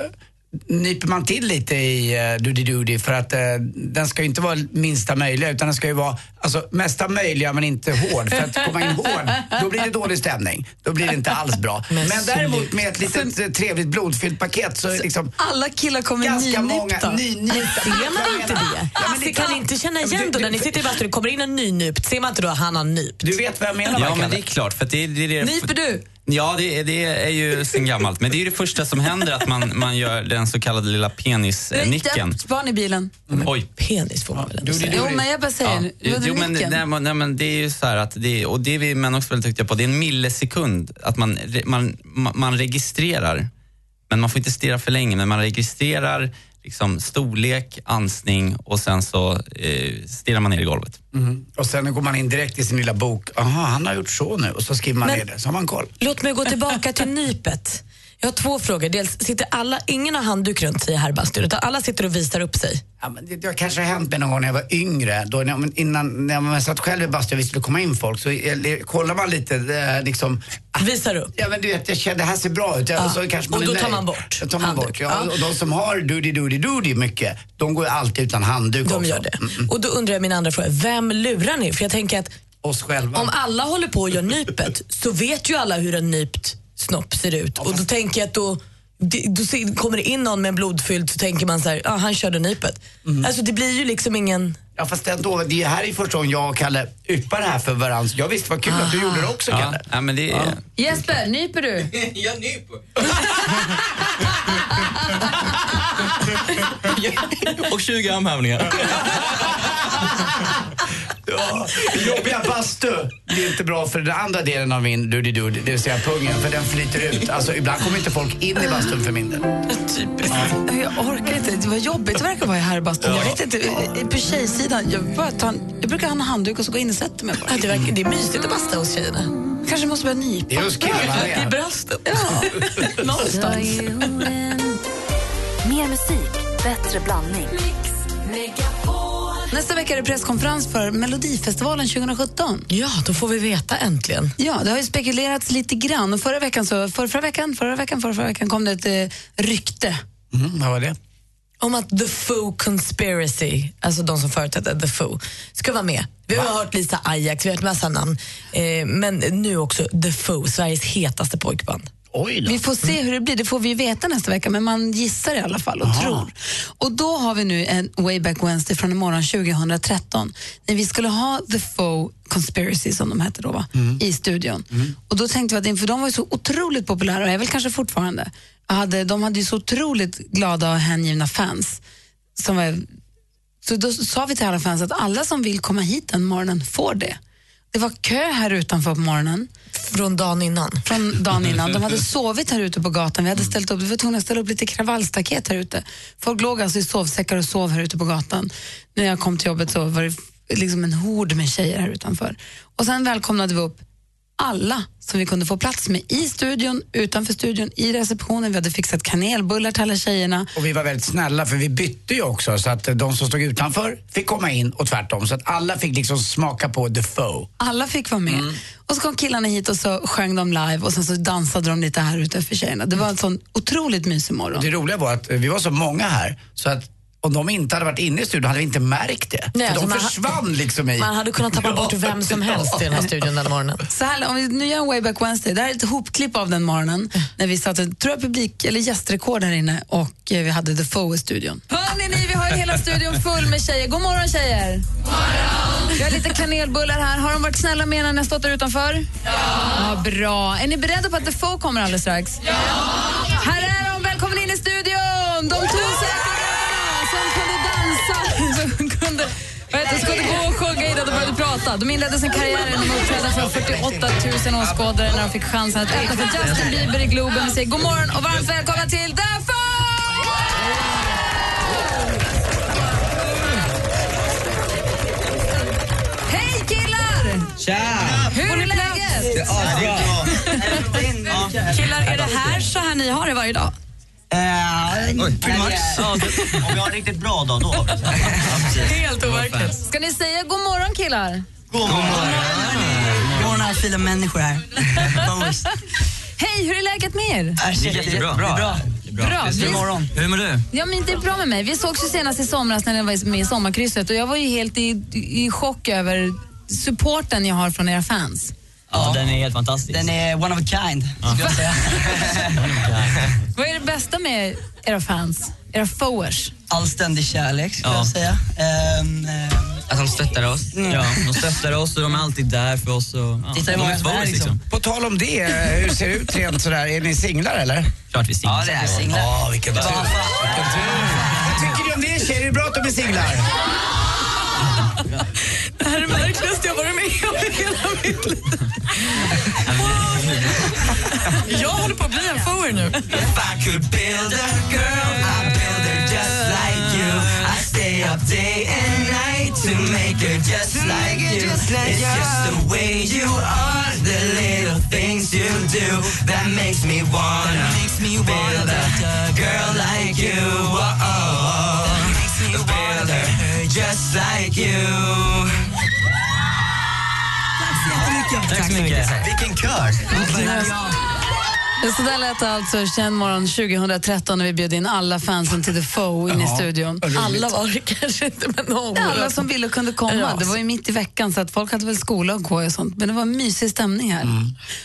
nyper man till lite i uh, Doody Doody för att eh, den ska ju inte vara minsta möjliga utan den ska ju vara alltså, mesta möjliga men inte hård. För att komma in hård, då blir det dålig stämning. Då blir det inte alls bra. Men, däremot med ett litet eh, trevligt blodfyllt paket så är det liksom
Alla killar kommer
ganska många
nynypta.
nynypta.
Ser man inte det?
Ja, men
Alltså,
lite-
kan ni inte känna
men
igen
du-
då när
du-
ni sitter i bastun och kommer in en nynypt, ser man inte då att han har nypt?
Du vet vad jag menar
Ja men det är klart, för att det, det, det,
Nyper du?
Ja, det, det är ju sen gammalt. Men det är det första som händer, att man, man gör den så kallade lilla penisnicken.
Ett barn i bilen.
Oj.
Penis får man väl ändå säga.
Jo, men jag bara säger,
Ja. Jo, men,
nicken?
nej, men, nej, men det är ju så här att det, och det är vi män också väldigt duktiga på, det är en millisekund att man, man, man registrerar, men man får inte stirra för länge, men man registrerar liksom storlek, ansning och sen så eh, stirrar man ner i golvet.
Mm. Och sen går man in direkt i sin lilla bok. Aha, han har gjort så nu. Och så skriver man
Men-
ner det, så har man koll.
Låt mig gå tillbaka till nypet. Jag har två frågor. Dels sitter alla, ingen har handduk runt sig i herrbastun utan alla sitter och visar upp sig.
Ja, men det, det har kanske hänt mig någon gång när jag var yngre. Då, när, innan, när man satt själv i bastun och vi skulle komma in folk så eh, kollar man lite eh, liksom.
Visar upp.
Ja men du vet, jag känner det här ser bra ut. Ja, och så kanske man
Och då tar man bort
Då tar man
handduk.
bort. Ja,
Ja.
Och de som har doody doody doody mycket, de går alltid utan handduk
De
också.
gör det.
Mm,
Och då undrar jag min andra fråga, vem lurar ni? För jag tänker att
Oss själva.
om alla håller på och gör nypet så vet ju alla hur en nypt snopp ser ut. Och då tänker jag att då, då kommer det in någon med en blodfylld så tänker man så här, ah, han körde nypet. Alltså det blir ju liksom ingen...
Ja fast ändå, det här är första gången jag och Kalle yppar det här för varandra. Jag visste vad kul att du gjorde det också
Ja,
Kalle.
ja, men det är...
Jesper, nyper du?
Jag nyper. Och 20 armhävningar.
Ja, jobbiga bastu, det är inte bra för den andra delen av min doody-doo, det vill säga pungen, för den flyter ut. Alltså ibland kommer inte folk in i bastun för min del.
Jag orkar inte. Det var jobbigt det verkar vara i herrbastun. Jag vet inte, på tjejsidan, jag, bara tar en, jag brukar ha en handduk och så gå in och sätta mig bara.
Ja, det, verkar, det är mysigt att basta hos tjejerna.
Kanske måste börja nypa.
Det är just killarna
I
det.
bröstet.
Ja, någonstans.
Mer musik, bättre blandning.
Nästa vecka är det presskonferens för Melodifestivalen 2017.
Ja, då får vi veta äntligen.
Ja, det har ju spekulerats lite grann. Och förra veckan, så, för, förra veckan, förra veckan, förra, förra veckan kom det ett eh, rykte.
Mm, vad var det?
Om att The Foo Conspiracy, alltså de som företräder The Foo, ska vara med. Vi har hört Lisa Ajax, vi har hört massa namn. Eh, men nu också The Foo, Sveriges hetaste pojkband.
Vi får se hur det blir, det får vi veta nästa vecka, men man gissar i alla fall och tror. Och då har vi nu en Wayback Wednesday från imorgon 2013, när vi skulle ha The Foe Conspiracy, som de hette då, va? i studion. Och då tänkte vi att inför de var ju så otroligt populära, och är väl kanske fortfarande, hade, de hade ju så otroligt glada och hängivna fans. Som var, så då sa vi till alla fans att alla som vill komma hit den morgonen får det. Det var kö här utanför på morgonen
Från dagen innan.
från dagen innan. De hade sovit här ute på gatan. Vi hade ställt upp, vi var tvungna att ställa upp lite kravallstaket här ute. Folk låg alltså i sovsäckar och sov här ute på gatan. När jag kom till jobbet så var det liksom en hord med tjejer här utanför. Och sen välkomnade vi upp alla som vi kunde få plats med i studion, utanför studion, i receptionen. Vi hade fixat kanelbullar till alla tjejerna.
Och vi var väldigt snälla för vi bytte ju också så att de som stod utanför fick komma in och tvärtom. Så att alla fick liksom smaka på the foe.
Alla fick vara med. Och så kom killarna hit och så sjöng de live och sen så dansade de lite här ute för tjejerna. Det var en sån otroligt mysig morgon.
Det roliga var att vi var så många här så att om de inte hade varit inne i studion hade vi inte märkt det.
Nej,
för
alltså
de
ha-
försvann liksom i...
Man hade kunnat tappa bort vem som helst i den här studion den morgonen.
Så här, om vi nu gör en Wayback Wednesday, det här är ett hopklipp av den morgonen när vi satte, tror jag, publik eller gästrekord här inne och eh, vi hade The Foe i studion. Hörni ni, vi har ju hela studion full med tjejer. God morgon tjejer! Vi har lite kanelbullar här. Har de varit snälla med er när har stått där utanför? Ja. Bra. Är ni beredda på att The Foe kommer alldeles strax? Ja! Här är de, välkommen in i studion! De tusen kunde vad heter, det, skulle gå och sjunga innan de började prata. De inledde sin karriär genom att uppträda för 48 000 åskådare när de fick chansen att öppna för Justin Bieber i Globen. Vi säger god morgon och varmt välkomna till The! Hej killar!
Tja!
Hur är läget?
Killar, är det här så här ni har det varje dag?
Pretty much. Ja, det- om vi har en riktigt bra dag, då har vi det.
Helt overkligt. Ska ni säga god morgon killar?
God morgon.
God morgon alla fina människor här.
Hej, hur är läget med er?
Det är jättebra. Det är bra.
Bra. Vi,
Hur mår du?
ja, men det är bra med mig. Vi sågs ju senast i somras när jag var med i Sommarkrysset och jag var ju helt i, i chock över supporten jag har från era fans.
Ja, den är helt fantastisk.
Den är one of a kind, skulle jag säga.
Vad är det bästa med era fans? Era foers?
All ständig kärlek, skulle
Ja.
jag säga. Ehm,
Att de stöttar oss. Ja, de stöttar oss och de är alltid där för oss. Och, ja,
Tittar i
de
våra
är
ögon,
svåra,
liksom.
liksom.
På tal om det, hur ser det ut rent sådär? Är ni singlar eller?
Klart vi singlar.
ja, det är singlar.
Ja, vilken tur. Vad tycker ni om det tjejer? Är det bra att de är singlar?
Märkligaste jag varit med om i hela mitt liv. Jag håller på att bli en foer nu.
If I could build a girl, I'd build her just like you. I stay up day and night to make her just like you. It's just the way you are, the little things you do that makes me wanna build a girl like you. Oh, build her just like you. Tack så mycket. Vilken kör!
Så där lät det alltså känd morgon 2013 när vi bjöd in alla fansen till The Foe in i studion.
Alla var det kanske inte, men någon.
Ja, alla som ville kunde komma.
Ja.
Det var ju mitt i veckan så att folk hade väl skola och gå och sånt. Men det var en mysig stämning här.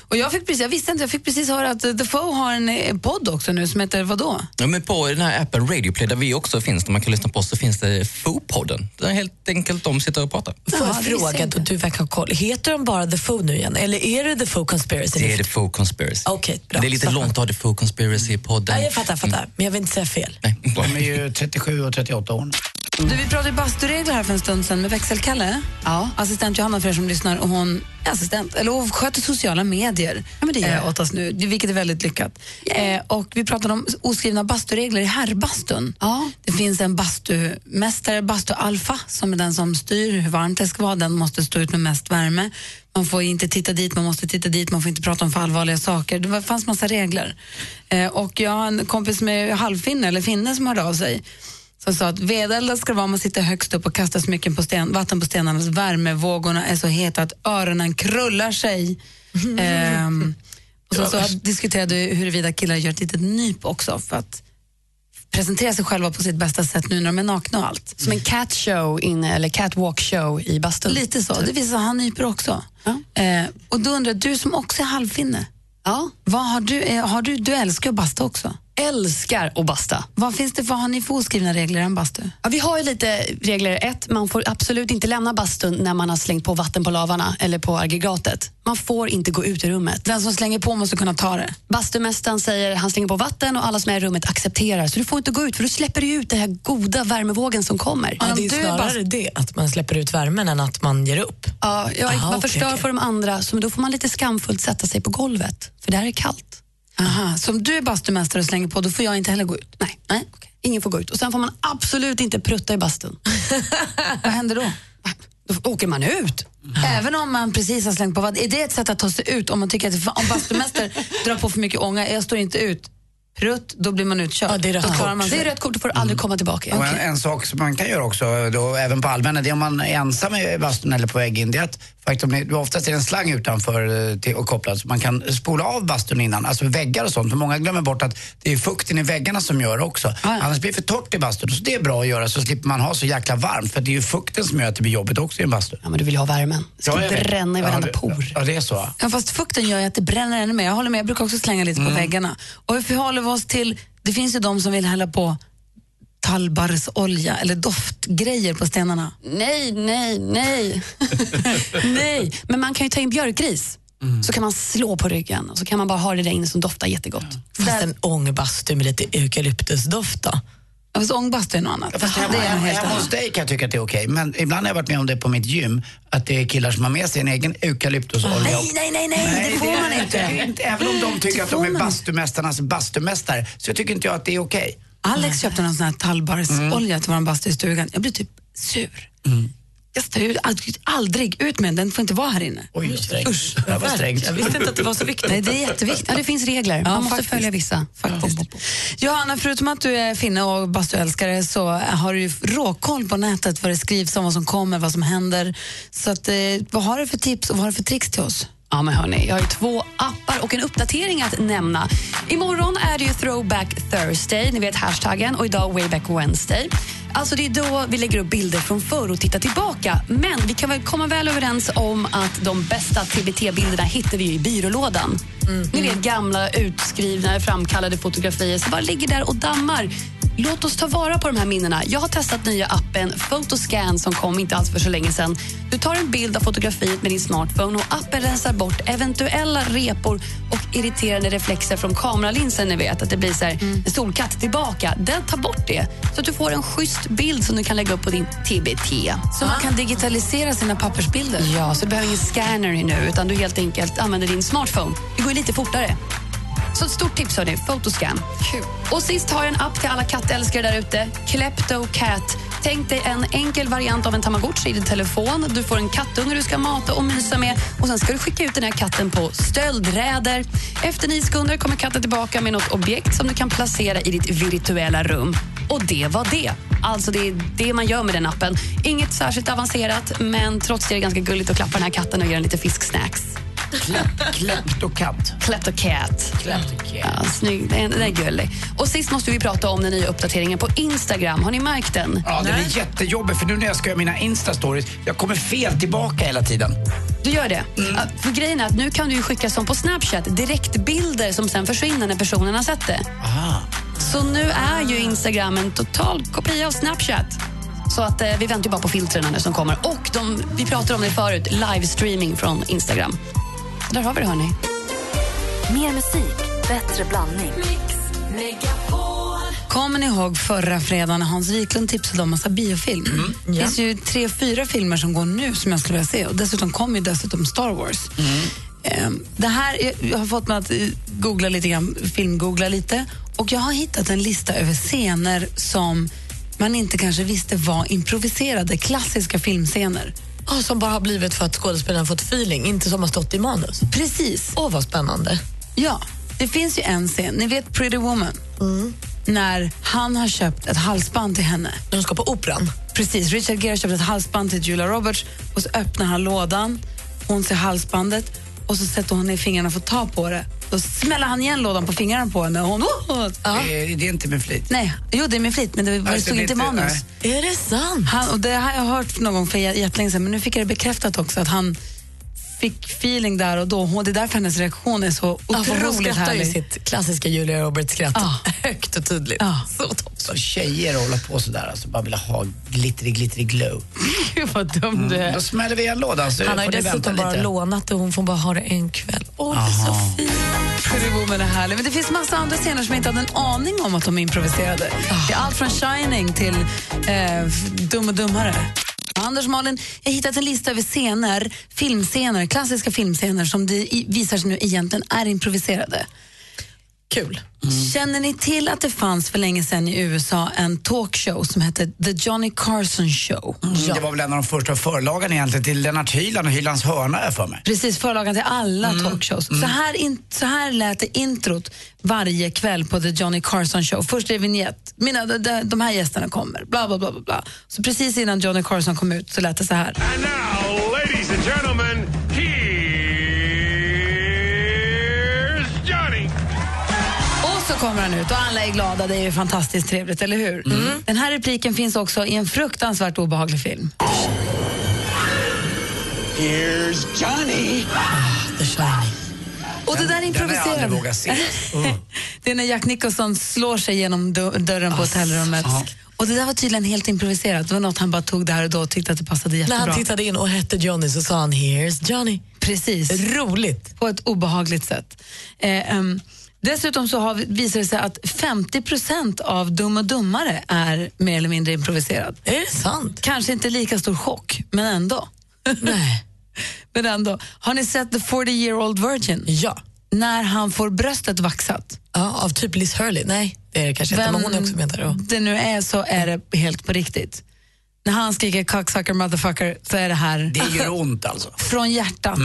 Och jag, fick precis, jag visste inte, jag fick precis höra att The Foe har en eh, podd också nu som heter vadå?
Ja, men på den här appen Radioplay där vi också finns, där man kan lyssna på oss, så finns det Foo-podden. Där helt enkelt de sitter och pratar.
Får jag fråga, då du verkar ha koll. Heter de bara The Foo nu igen? Eller är det The Foo Conspiracy?
Det är The Foo Conspiracy.
Okej, bra.
Det är lite långt att ha The Foo Conspiracy-podden.
Ja, jag fattar, fattar. Men jag vill inte säga fel.
De är ju 37 och 38 år.
Du, vi pratade basturegler här för en stund sedan med växelkalle. Ja. Assistent Johanna för er som lyssnar. Och hon är assistent, eller hon sköter sociala medier ja,
det gör jag.
eh, åt oss nu, vilket är väldigt lyckat. Eh, och vi pratade om oskrivna basturegler i herrbastun.
Ja.
Det finns en bastumästare, bastu-alfa, som är den som styr hur varmt det ska vara. Den måste stå ut med mest värme. Man får inte titta dit, man måste titta dit, man får inte prata om för allvarliga saker. Det fanns massa regler. Eh, och jag har en kompis med halvfinne, eller finne, som hörde av sig som sa att vedeldad ska det vara man sitter högst upp och kastar smycken på sten, vatten på stenarna. Värmevågorna är så heta att öronen krullar sig. Ehm, och så, så diskuterade vi huruvida killar gör ett litet nyp också för att presentera sig själva på sitt bästa sätt nu när de är nakna och allt.
Som en cat show inne, eller catwalk show i bastun.
Lite så. Det visar sig att han nyper också. Eh, och då undrar du som också är halvfinne,
Ja.
vad har du, eh, har du, du älskar att basta också?
Älskar att basta.
Vad, finns det, vad har ni för oskrivna regler en bastu?
Ja, vi har ju lite regler. Ett, man får absolut inte lämna bastun när man har slängt på vatten på lavarna eller på aggregatet. Man får inte gå ut ur rummet.
Den som slänger på måste kunna ta det.
Bastumästaren säger han slänger på vatten och alla som är i rummet accepterar. Så du får inte gå ut för då släpper du ut den här goda värmevågen som kommer.
Ja, det är snarare det, att man släpper ut värmen än att man ger upp.
Ja, ja,
Aha,
man
okej,
förstör
okej.
för de andra, så då får man lite skamfullt sätta sig på golvet. För där är kallt.
Aha, så om du är bastumästare och slänger på, då får jag inte heller gå ut?
Nej, nej. ingen får gå ut. Och Sen får man absolut inte prutta i bastun.
Vad händer då?
Då åker man ut.
Även om man precis har slängt på vatten. Är det ett sätt att ta sig ut? Om man tycker att om bastumästare drar på för mycket ånga, jag står inte ut, prutt, då blir man utkörd.
Ja, det är rött kort.
man.
Det är rött kort, då får du aldrig komma tillbaka.
Och en, en sak som man kan göra också, då, även på allmänna, det är om man är ensam i bastun eller på väg in, det är att om ni, oftast är det en slang utanför eh, till, och kopplad så man kan spola av bastun innan, alltså väggar och sånt. För många glömmer bort att det är fukten i väggarna som gör också. Annars blir det för torrt i bastun. Så det är bra att göra så slipper man ha så jäkla varmt. För det är ju fukten som gör att det blir jobbigt också i en bastu.
Ja, men du vill ju ha värmen. Det ska
vet.
bränna i varenda
ja,
por.
Ja, det är så.
Ja, fast fukten gör ju att det bränner ännu mer. Jag håller med, jag brukar också slänga lite på väggarna. Och vi håller oss till, det finns ju de som vill hälla på tallbarrsolja eller doftgrejer på stenarna.
Nej, nej, nej. nej. Men man kan ju ta in björkris. Så kan man slå på ryggen och så kan man bara ha det där inne som doftar jättegott.
Fast en ångbastu med lite eukalyptusdoft då?
Ja, Fast ångbastu är något annat.
Fast
det
hemma,
är något
hemma, hemma hos dig kan jag tycka att det är okej. Men ibland har jag varit med om det på mitt gym. Att det är killar som har med sig en egen eukalyptusolja.
Nej, nej, nej, nej, det får man inte.
inte. Även om de tycker att de är bastumästarnas bastumästare så tycker inte jag att det är okej.
Alex köpte någon sån här tallbarrsolja till vår bastu i stugan. Jag blev typ sur. Jag står ju ald- aldrig ut med den, den får inte vara här inne.
Oj.
Usch.
Det var strängt.
Jag visste inte att det var så viktigt.
Nej, det är jätteviktigt.
Ja, det finns regler. Man måste
faktiskt.
följa vissa.
Faktiskt. Johanna, förutom att du är finne och bastuälskare så har du ju råkoll på nätet vad det skrivs om, vad som kommer, vad som händer. Så att, eh, vad har du för tips och vad har du för tricks till oss?
Ja, men hörni, jag har ju två appar och en uppdatering att nämna. Imorgon är det ju Throwback Thursday, ni vet hashtaggen, och idag Wayback Wednesday. Alltså det är då vi lägger upp bilder från förr och tittar tillbaka. Men vi kan väl komma väl överens om att de bästa TBT-bilderna hittar vi i byrålådan. Ni vet gamla utskrivna, framkallade fotografier som bara ligger där och dammar. Låt oss ta vara på de här minnena. Jag har testat nya appen Photoscan som kom inte alls för så länge sedan. Du tar en bild av fotografiet med din smartphone och appen rensar bort eventuella repor och irriterande reflexer från kameralinsen. Ni vet att det blir så här, en solkatt tillbaka. Den tar bort det så att du får en schysst bild som du kan lägga upp på din TBT.
Så man kan digitalisera sina pappersbilder?
Ja, så du behöver ingen scanner nu utan du helt enkelt använder din smartphone. Det går lite fortare. Så ett stort tips hörni, Photoscan. Och sist har jag en app till alla kattälskare där ute. Klepto Cat. Tänk dig en enkel variant av en tamagotchi i din telefon. Du får en kattunge du ska mata och mysa med och sen ska du skicka ut den här katten på stöldräder. Efter nio sekunder kommer katten tillbaka med något objekt som du kan placera i ditt virtuella rum. Och det var det. Alltså det är det man gör med den appen. Inget särskilt avancerat, men trots det är det ganska gulligt att klappa den här katten och ge den lite fisksnacks.
Kleptokatt.
Kleptocat.
Kleptocat.
Ja, snygg. Den, den är gullig. Och sist måste vi prata om den nya uppdateringen på Instagram. Har ni märkt den?
Ja, den är jättejobbig för nu när jag ska göra mina Insta-stories, jag kommer fel tillbaka hela tiden.
Du gör det? Ja, för grejen är att nu kan du ju skicka som på Snapchat direktbilder som sen försvinner när personen har sett det. Så nu är ju Instagram en total kopia av Snapchat. Så att eh, vi väntar ju bara på filtren nu som kommer. Och de, vi pratade om det förut, livestreaming från Instagram. Där har vi det hörni.
Mer musik, bättre blandning.
Kommer ni ihåg förra fredagen när Hans Wiklund tipsade om massa biofilm? Det finns ju tre, fyra filmer som går nu som jag skulle vilja se och dessutom kommer ju dessutom Star Wars. Ehm, Det här, jag har fått mig att eh, googla lite grann, filmgoogla lite och jag har hittat en lista över scener som man inte kanske visste var improviserade, klassiska filmscener.
Ja, som bara har blivit för att skådespelaren fått feeling, inte som har stått i manus.
Precis.
Åh, vad spännande.
Ja, det finns ju en scen, ni vet Pretty Woman? När han har köpt ett halsband till henne.
När de ska på operan?
Precis, Richard Gere har köpt ett halsband till Julia Roberts och så öppnar han lådan, hon ser halsbandet och så sätter hon ner fingrarna för att ta på det. Då smäller han igen lådan på fingrarna på henne och hon... Oh, ja.
Eh, Det är inte med flit.
Nej, jo det är med flit men det, det
Alltså,
stod
det är
inte i manus.
Är det sant?
Han, och det har jag hört någon gång för jä- jättelänge sedan men nu fick jag det bekräftat också att han fick feeling där och då. Hon, det är därför hennes reaktion är så
Ja, för hon
otroligt
skrattar ju sitt klassiska Julia Roberts-skratt.
Ja.
Högt och tydligt.
Ja.
Så toppen.
Så tjejer håller på sådär, alltså bara vill ha glittery, glittery glow.
Gud vad dum du är.
Då smäller vi igen lådan så
Han har dessutom bara
lite.
lånat det och hon får bara ha det en kväll. Åh, det är så fint.
Pretty Woman är härlig. Men det finns massa andra scener som jag inte hade en aning om att de är improviserade. Det är allt från Shining till eh, Dum och dummare. Anders Malin, jag har hittat en lista över scener, filmscener, klassiska filmscener som det visar sig nu egentligen är improviserade.
Kul.
Känner ni till att det fanns för länge sedan i USA en talkshow som hette The Johnny Carson Show?
Mm, Det var väl en av de första förlagen egentligen till Lennart Hyland och Hylands hörna för mig.
Precis, förlagan till alla talkshows. Så, här in, så här lät det introt varje kväll på The Johnny Carson Show. Först är det vignett, Mina, de, de, de här gästerna kommer, bla bla bla. bla, bla. Så precis innan Johnny Carson kom ut så lät det så här.
And now, ladies and gentlemen,
han ut och alla är glada, det är ju fantastiskt trevligt, eller hur? Den här repliken finns också i en fruktansvärt obehaglig film.
Here's Johnny.
The Shining.
Och det där är
Den
improviserat.
se.
Det är när Jack Nicholson slår sig genom dö- dörren på hotellrummet.
ja.
Och det där var tydligen helt improviserat. Det var något han bara tog där och då och tyckte att det passade
När
jättebra.
han tittade in och hette Johnny så sa han “Here's Johnny”.
Precis.
Roligt.
På ett obehagligt sätt. Eh, ehm, dessutom så har, vi- visar det sig att 50% av Dum och dummare är mer eller mindre improviserad.
Är det sant?
Kanske inte lika stor chock, men ändå.
Nej.
men ändå. Har ni sett The 40 year old virgin?
Ja.
När han får bröstet vaxat.
ja. Av typ Liz Hurley? Nej, det är det kanske inte, men hon är också med där. Och...
det nu är så är det helt på riktigt. När han skriker cocksucker motherfucker så är det här
Det gör ont alltså.
från hjärtat.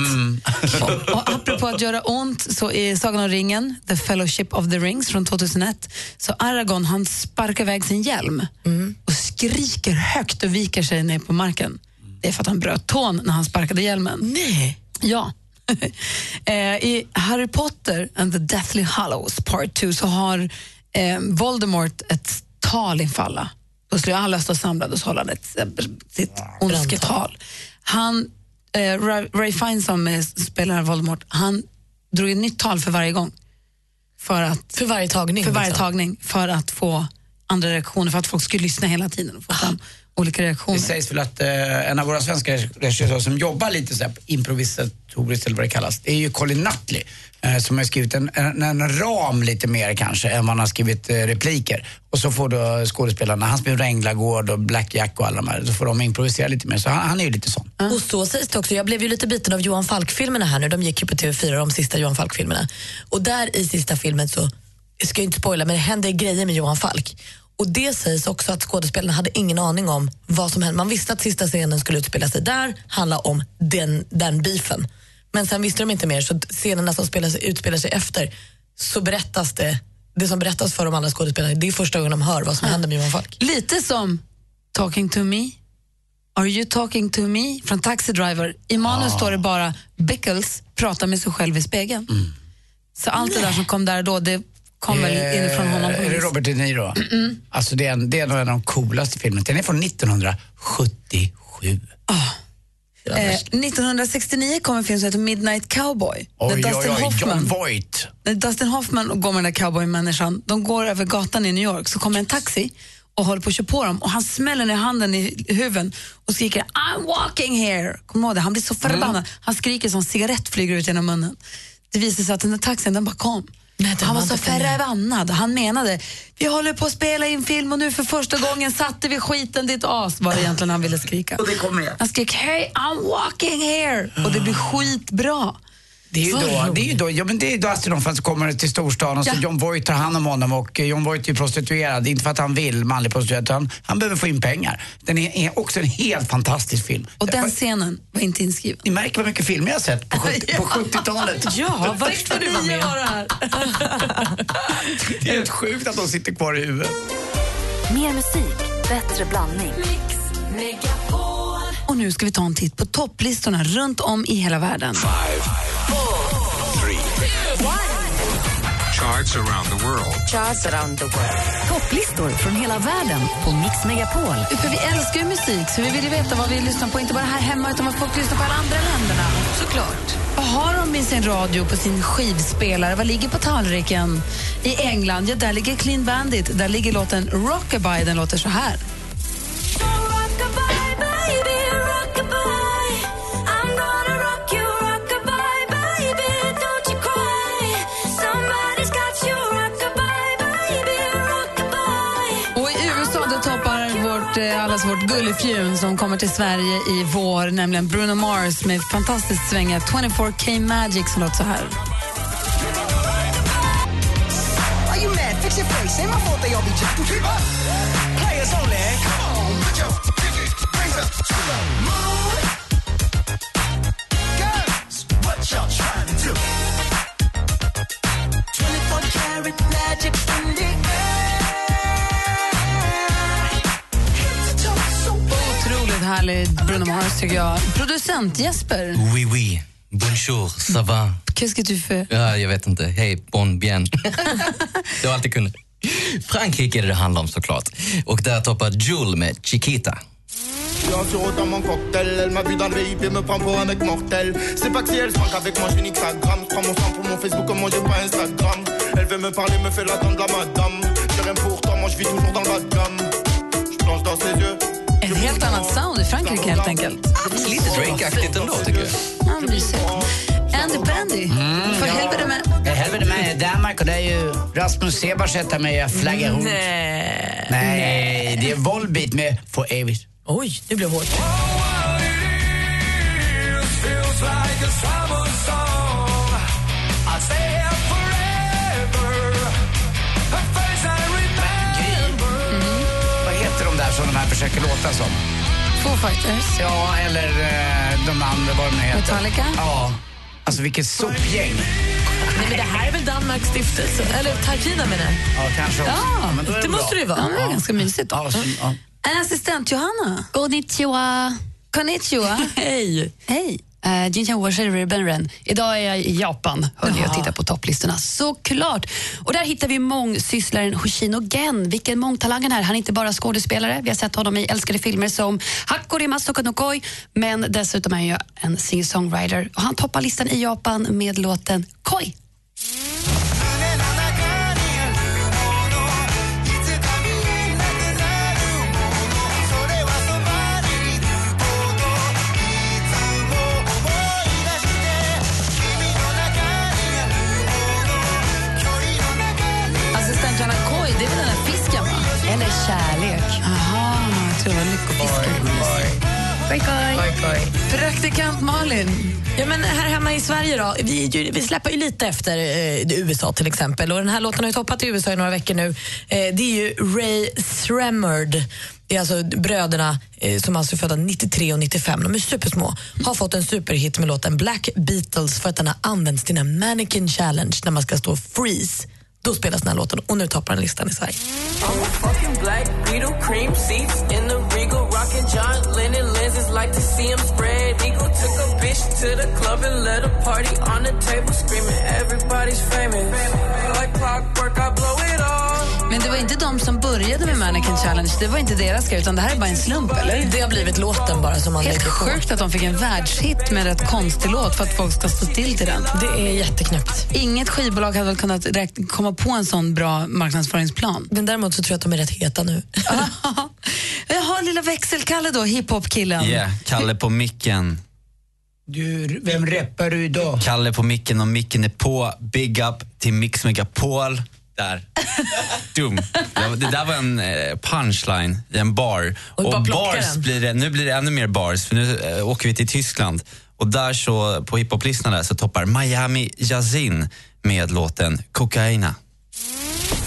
och, och apropå att göra ont, så i Sagan om ringen, The Fellowship of the Rings från 2001, så Aragorn han sparkar iväg sin hjälm och skriker högt och viker sig ner på marken. Det är för att han bröt tån när han sparkade hjälmen.
Nej.
Ja. eh, I Harry Potter and the Deathly Hallows Part 2 så har eh, Voldemort ett tal infalla. Då skulle alla stå samlade och han ett, eh, sitt ondsketal. Han, eh, Ray, Ray Fiennes som eh, spelar Voldemort, han drog ett nytt tal för varje gång. För, att,
För varje tagning?
för varje
liksom.
tagning, för att få andra reaktioner, för att folk skulle lyssna hela tiden och få fram olika reaktioner.
Det sägs väl att eh, en av våra svenska regissörer som jobbar lite så här improvisatoriskt eller vad det kallas, det är ju Colin Nutley Eh, som har skrivit en, en, en ram lite mer kanske än vad han har skrivit eh, repliker. Och så får då skådespelarna, han spelar Änglagård och Black Jack och alla de här, så får de improvisera lite mer. Så han, han är ju lite sån.
Och så sägs det också. Jag blev ju lite biten av Johan Falk-filmerna här nu. De gick ju på TV4, de sista Johan Falk-filmerna. Och där i sista filmen så, jag ska ju inte spoila, men det händer grejer med Johan Falk. Och det sägs också att skådespelarna hade ingen aning om vad som hände. Man visste att sista scenen skulle utspela sig där, handla om den, den beefen. Men sen visste de inte mer, så scenerna som spelar sig, utspelar sig efter så berättas det, det som berättas för de andra skådespelarna, det är första gången de hör vad som händer med Johan Falk.
Lite som Talking to me. Are you talking to me? från Taxi Driver. I manus
Ah.
står det bara Bickles pratar med sig själv i spegeln.
Mm.
Så allt det där som kom där då, det kom väl inifrån honom.
Eh, Är det. Robert De Niro? Alltså det är, en, det är en av de coolaste filmerna. Den är från 1977.
Eh, 1969 kom en film som heter Midnight Cowboy.
Oj, oj,
Dustin
oj,
Hoffman,
John Voight.
när Dustin Hoffman går med den där cowboymänniskan, de går över gatan i New York, så kommer en taxi och håller på att köra på dem och han smäller ner handen i huven och skriker I'm walking here. Kommer ihåg det? Han blir så förbannad.
Mm.
Han skriker som en cigarett flyger ut genom munnen. Det visar sig att den där taxin den bara kom.
Nej,
han var så
med.
förbannad. Han menade, vi håller på att spela in film och nu för första gången satte vi skiten ditt as, var det egentligen han ville skrika.
Och det kom igen.
Han skrek hey I'm walking here och det blir skitbra.
Det är ju då, det är ju då, ja, men det är då Hoffman som kommer till storstan och så
Ja.
John Voight tar hand om honom och eh, John Voight är ju prostituerad, inte för att han vill manlig prostituerad utan han behöver få in pengar. Den är, är också en helt fantastisk film.
Och den scenen var inte inskriven.
Ni märker vad mycket filmer jag har sett på, 70, på 70-talet.
Ja, varför får du vara med?
här.
Det är helt sjukt att de sitter kvar i huvudet.
Mer musik, bättre blandning.
Och nu ska vi ta en titt på topplistorna runt om i hela världen.
Charts around the world.
Topplistor från hela världen på Mix Megapol.
För vi älskar ju musik, så vi vill ju veta vad vi lyssnar på, inte bara här hemma utan vad folk lyssnar på i alla andra länderna. Såklart. Vad har de i sin radio, på sin skivspelare? Vad ligger på tallriken? I England, ja där ligger Clean Bandit. Där ligger låten Rockabye, den låter så här. Allas vårt gullefjun som kommer till Sverige i vår, nämligen Bruno Mars med fantastiskt svänga 24K Magic som låter så här. Härlig Bruno Mars tycker jag. Producent Jesper,
Oui, oui. Bonjour, ça va?
qu'est-ce que tu fais?
Ja, jag vet inte. Hej, bon bien. det var allt jag kunde. Frankrike är det det handlar om såklart. Och där toppar Jules med Chiquita.
Bien sûr, dans mon cocktail, elle m'a vu dans le VIP et me prend pour un mec mortel. C'est pas que si elle se manque avec moi, je nique sa gramme. Je prends mon sang pour mon Facebook, comme moi j'ai pas Instagram. Elle veut me parler, me fait l'attendre la madame. J'ai rien pour toi, moi je vis toujours dans le bas de gamme. Je plonge dans ses yeux.
Ett helt annat sound i Frankrike helt enkelt.
Lite Drake-aktigt ändå tycker jag.
Ja, mysigt. Andy Pandy, för helvete med...
Helvete med Danmark och det är ju Rasmus Sebarsetta med Flagga Rouge.
Nej.
Nej, det är Volbeat med For evigt.
Oj, det blev hårt.
Vad försöker låta som?
Foo Fighters.
Ja, eller eh, de andra, vad de nu heter.
Metallica?
Ja. Alltså vilket sopgäng.
Nej, men det här är väl Danmarks stiftelse? Eller Tarkina menar jag.
Ja, kanske också.
Ja,
men då är
det måste det ju vara.
Ja, det är ganska mysigt.
Ja, så, ja.
En assistent, Johanna.
Konnichiwa.
Konnichiwa.
Hej.
Hej.
Uh, Jinja Washer Ribbon Idag är jag i Japan hörde jag, och tittar på topplistorna. Såklart! Och där hittar vi mångsysslaren Hoshino Gen. Vilken mångtalang han är. Han är inte bara skådespelare. Vi har sett honom i älskade filmer som Hakori Masoka no Koi. Men dessutom är han en singer-songwriter. Och han toppar listan i Japan med låten Koi.
Jaha, var Praktikant Malin.
Ja, men här hemma i Sverige då, vi, ju- vi släpper ju lite efter eh, USA till exempel. Och Den här låten har ju toppat i USA i några veckor nu. Eh, det är ju Ray Sremmerd. Det är alltså bröderna eh, som alltså är födda 93 och 95. De är supersmå. Har fått en superhit med låten Black Beatles för att den har använts till en mannequin challenge när man ska stå freeze då spelas den här låten och nu toppar den listan i Sverige.
Men det var inte de som började med Mannequin Challenge, det var inte deras grej, utan det här är bara en slump, eller?
Det har blivit låten bara som man
Helt
lägger på.
sjukt att de fick en världshit med en rätt konstig låt för att folk ska stå still till den.
Det är jätteknäppt.
Inget skivbolag hade väl kunnat komma på en sån bra marknadsföringsplan.
Men däremot så tror jag att de är rätt heta nu.
Jaha, lilla växelkalle då, hiphop-killen.
Yeah, Kalle på micken.
Du, vem reppar du idag?
Kalle på micken och micken är på. Big up till Mix Megapol. Där. Dum. Det, där var en eh, punchline i en bar.
Och plocka
bars
den.
blir det, nu blir det ännu mer bars, för nu eh, åker vi till Tyskland. Och där så, på hiphoplistan där så toppar Miami Yazin med låten Kokaina.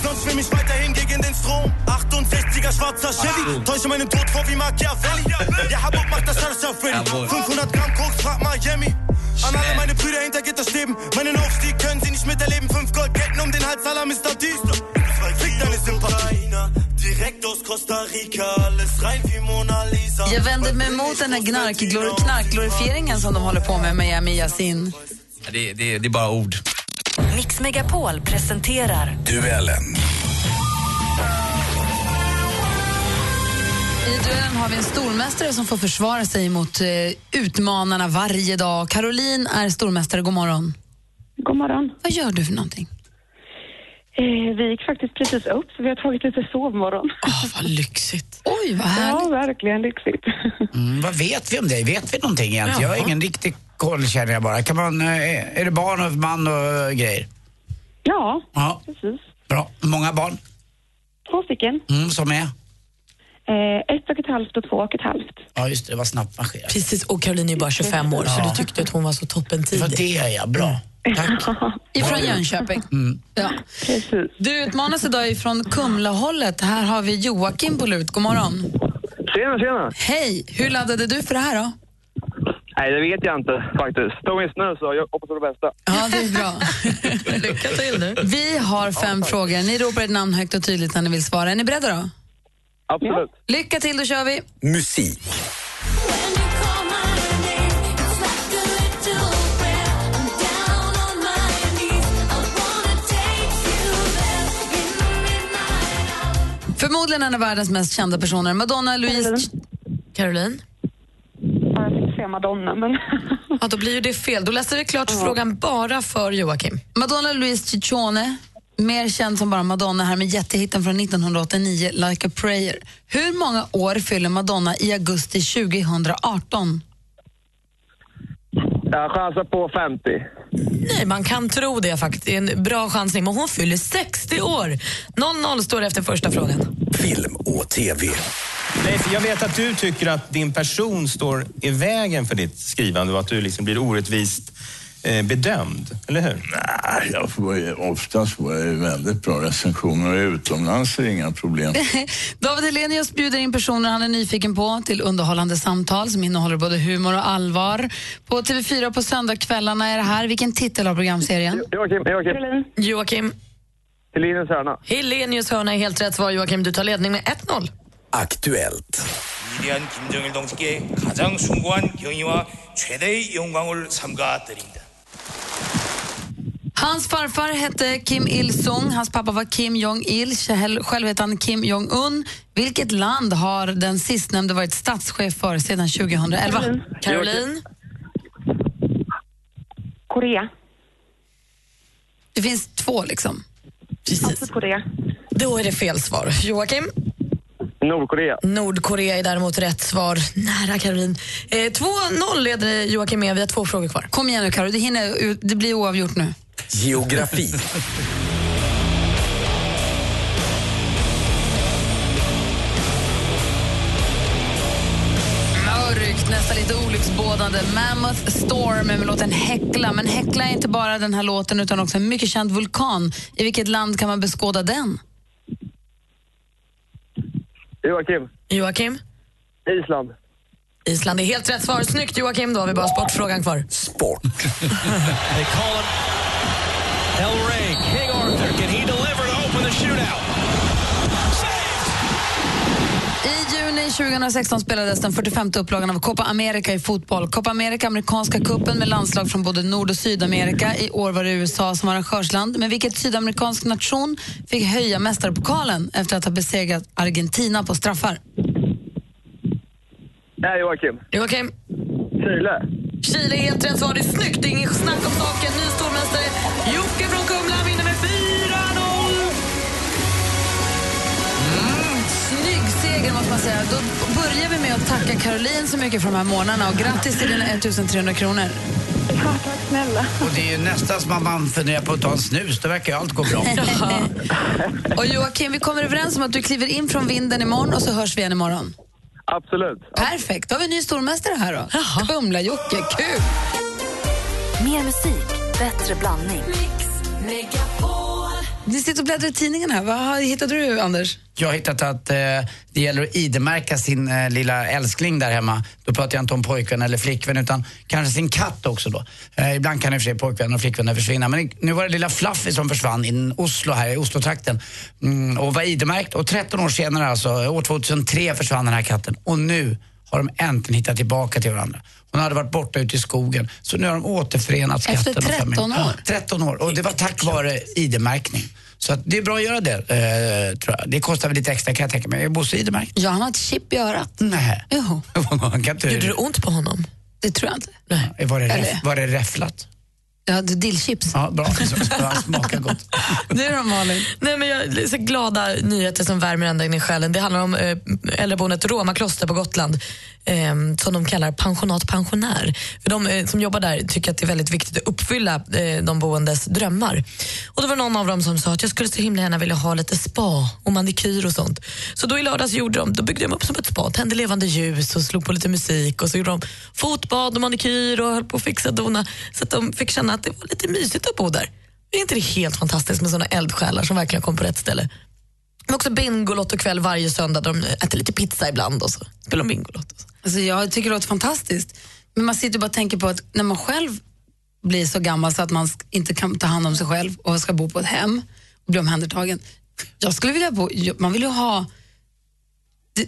Sonst schwimm ich weiterhin gegen den Strom. 68er schwarzer Chevy. Täusche meinen Tod vor wie Machiavelli. Ja, Habub macht das alles auf ready.
Jawohl.
500 Gramm Koks, frag Miami. An alle meine Brüder hinter Gitter stehen. Meinen Aufstieg können sie nicht miterleben. Fünf Goldketten um den Hals aller Mr. Diesel. Fick deine Sympathie. Direkt aus Costa Rica. Alles rein wie Mona Lisa.
Jag vänder mig mot den här knarkglor- knarkglorifieringen som de håller på med, Miami Yasin.
Det, det, det är bara ord.
Mix Megapol presenterar
Duellen.
I duellen har vi en stormästare som får försvara sig mot eh, utmanarna varje dag. Caroline är stormästare, god morgon.
God morgon.
Vad gör du för någonting?
Eh, vi gick faktiskt precis upp, så vi har tagit lite sovmorgon.
Åh, vad lyxigt.
Oj, vad härligt.
Ja, verkligen lyxigt.
Mm, vad vet vi om dig? Vet vi någonting egentligen? Jag har
Jaha.
ingen riktig koll känner jag bara. Kan man, eh, är det barn och man och eh, grejer?
Ja,
Ja,
precis.
bra. Många barn?
Två stycken.
Mm, som är?
Eh, ett och ett halvt och två och ett halvt.
Ja, just det. Det var snabbt marscherat.
Precis, och Caroline är ju bara 25 år så
Ja.
du tyckte att hon var så toppen tidig.
det, ja. Bra. Tack.
Ifrån Jönköping. Ja.
Precis.
Du utmanas idag ifrån Kumlahållet. Här har vi Joakim på lut. God morgon.
Tjena, tjena.
Hej! Hur laddade du för det här då?
Nej, det vet jag inte faktiskt. Stå i snö så jag hoppas på det bästa.
Ja, det är bra.
Lycka till nu.
Vi har fem frågor. Ni ropar ett namn högt och tydligt när ni vill svara. Är ni beredda då?
Absolut.
Lycka till, då kör vi.
Musik.
Förmodligen en av världens mest kända personer. Madonna Louise...
Caroline?
Ja, jag tänkte säga Madonna, men...
Ja, då blir ju det fel. Då läser vi klart frågan bara för Joakim.
Madonna Louise Ciccione, mer känd som bara Madonna här med jättehitten från 1989, Like a prayer. Hur många år fyller Madonna i augusti 2018?
Jag chansar på 50.
Nej, man kan tro det faktiskt. Det är en bra chansning. Men hon fyller 60 år. 0-0 står det efter första frågan.
Film och TV.
Leif, jag vet att du tycker att din person står i vägen för ditt skrivande och att du liksom blir orättvist bedömd, eller hur?
Nej, jag får ju, oftast får jag ju väldigt bra recensioner och utomlands är det inga problem.
David Hellenius bjuder in personer han är nyfiken på till underhållande samtal som innehåller både humor och allvar. På TV4 på söndagskvällarna är det här. Vilken titel har programserien?
Joakim, Joakim.
Joakim.
Helenius hörna.
Helenius hörna är helt rätt svar. Joakim, du tar ledning med 1-0.
Aktuellt.
위대한 김정일 동지께 가장 숭고한 경의와 최대의 영광을 삼가 드립니다.
Hans farfar hette Kim Il-Sung, hans pappa var Kim Jong-Il, själv heter han Kim Jong-Un. Vilket land har den sistnämnde varit statschef för sedan 2011?
Caroline?
Korea.
Det finns två liksom.
Precis.
Korea.
Då är det fel svar. Joakim?
Nordkorea.
Nordkorea är däremot rätt svar. Nära Caroline. Eh, 2-0 leder Joakim med. Vi har två frågor kvar.
Kom igen nu Karo, det, hinner, ut- det blir oavgjort nu.
Geografi.
Mörkt, nästan lite olycksbådande. Mammoth Storm med låten Häckla. Men Häckla är inte bara den här låten utan också en mycket känd vulkan. I vilket land kan man beskåda den?
Joakim.
Joakim?
Island.
Island är helt rätt svar. Snyggt Joakim, då har vi bara sportfrågan kvar.
Sport.
They call him El Rey, King Arthur. Can he
deliver to open the shootout.
2016 spelades den 45 upplagan av Copa America i fotboll. Copa America, amerikanska kuppen med landslag från både Nord och Sydamerika. I år var det USA som arrangörsland. Men vilket sydamerikansk nation fick höja mästarpokalen efter att ha besegrat Argentina på straffar?
Nej, Joakim.
Joakim?
Chile.
Chile är helt rätt svar. Det är snyggt, det är inget snack om saken. Ny stormästare Jocke från Kumla vinner med 4-0.
Snygg seger måste man säga. Då börjar vi med att tacka Caroline så mycket för de här månaderna och grattis till dina 1300 kronor.
Ja, tack snälla.
Och det är ju nästan som att man funderar på att ta en snus. Då verkar ju allt gå bra.
Och Joakim, vi kommer överens om att du kliver in från vinden imorgon och så hörs vi igen imorgon.
Absolut.
Perfekt, då har vi en ny stormästare här då. Kumla-Jocke, kul!
Mer musik, bättre blandning.
Vi sitter och bläddrar i tidningen här. Vad hittade du, Anders?
Jag har hittat att eh, det gäller att ID-märka sin eh, lilla älskling där hemma. Då pratar jag inte om pojkvän eller flickvän utan kanske sin katt också då. Eh, ibland kan i och för sig pojkvänner och flickvänner försvinna. Men nu var det lilla Fluffy som försvann i Oslo här i Oslo-trakten. Mm, och var ID-märkt och 13 år senare alltså, år 2003 försvann den här katten. Och nu har de äntligen hittat tillbaka till varandra. Hon hade varit borta ute i skogen så nu har de återförenats
Efter
katten och
13
familjen.
år?
Ja, 13 år och det var tack vare ID-märkning. Så att det är bra att göra det, eh, tror jag. Det kostar väl lite extra kan jag tänka mig. Är Bosse ID-märkt?
Ja, han har ett chip i örat.
Nej.
Jo.
Han kan inte...
Gjorde det ont på honom?
Det tror jag inte.
Nej. Var det,
Eller?
var det räfflat?
Ja, dillchips.
Ja, bra. Så, smakar gott.
Du då, Malin?
Nej, men jag, så glada nyheter som värmer ända in i själen. Det handlar om eh, äldreboendet Roma kloster på Gotland eh, som de kallar pensionat pensionär. För de eh, som jobbar där tycker att det är väldigt viktigt att uppfylla eh, de boendes drömmar. Och då var någon av dem som sa att jag skulle så himla gärna vilja ha lite spa och manikyr och sånt. Så då i lördags gjorde de, då byggde de upp som ett spa, tände levande ljus och slog på lite musik och så gjorde de fotbad och manikyr och höll på att fixa och dona så att de fick känna att det var lite mysigt att bo där. Är inte det helt fantastiskt med såna eldsjälar som verkligen kom på rätt ställe? Men också Bingolotto-kväll varje söndag där de äter lite pizza ibland och så spelar de Bingolotto.
Alltså, jag tycker det låter fantastiskt. Men man sitter och bara och tänker på att när man själv blir så gammal så att man inte kan ta hand om sig själv och ska bo på ett hem och bli omhändertagen. Jag skulle vilja bo, man vill ju ha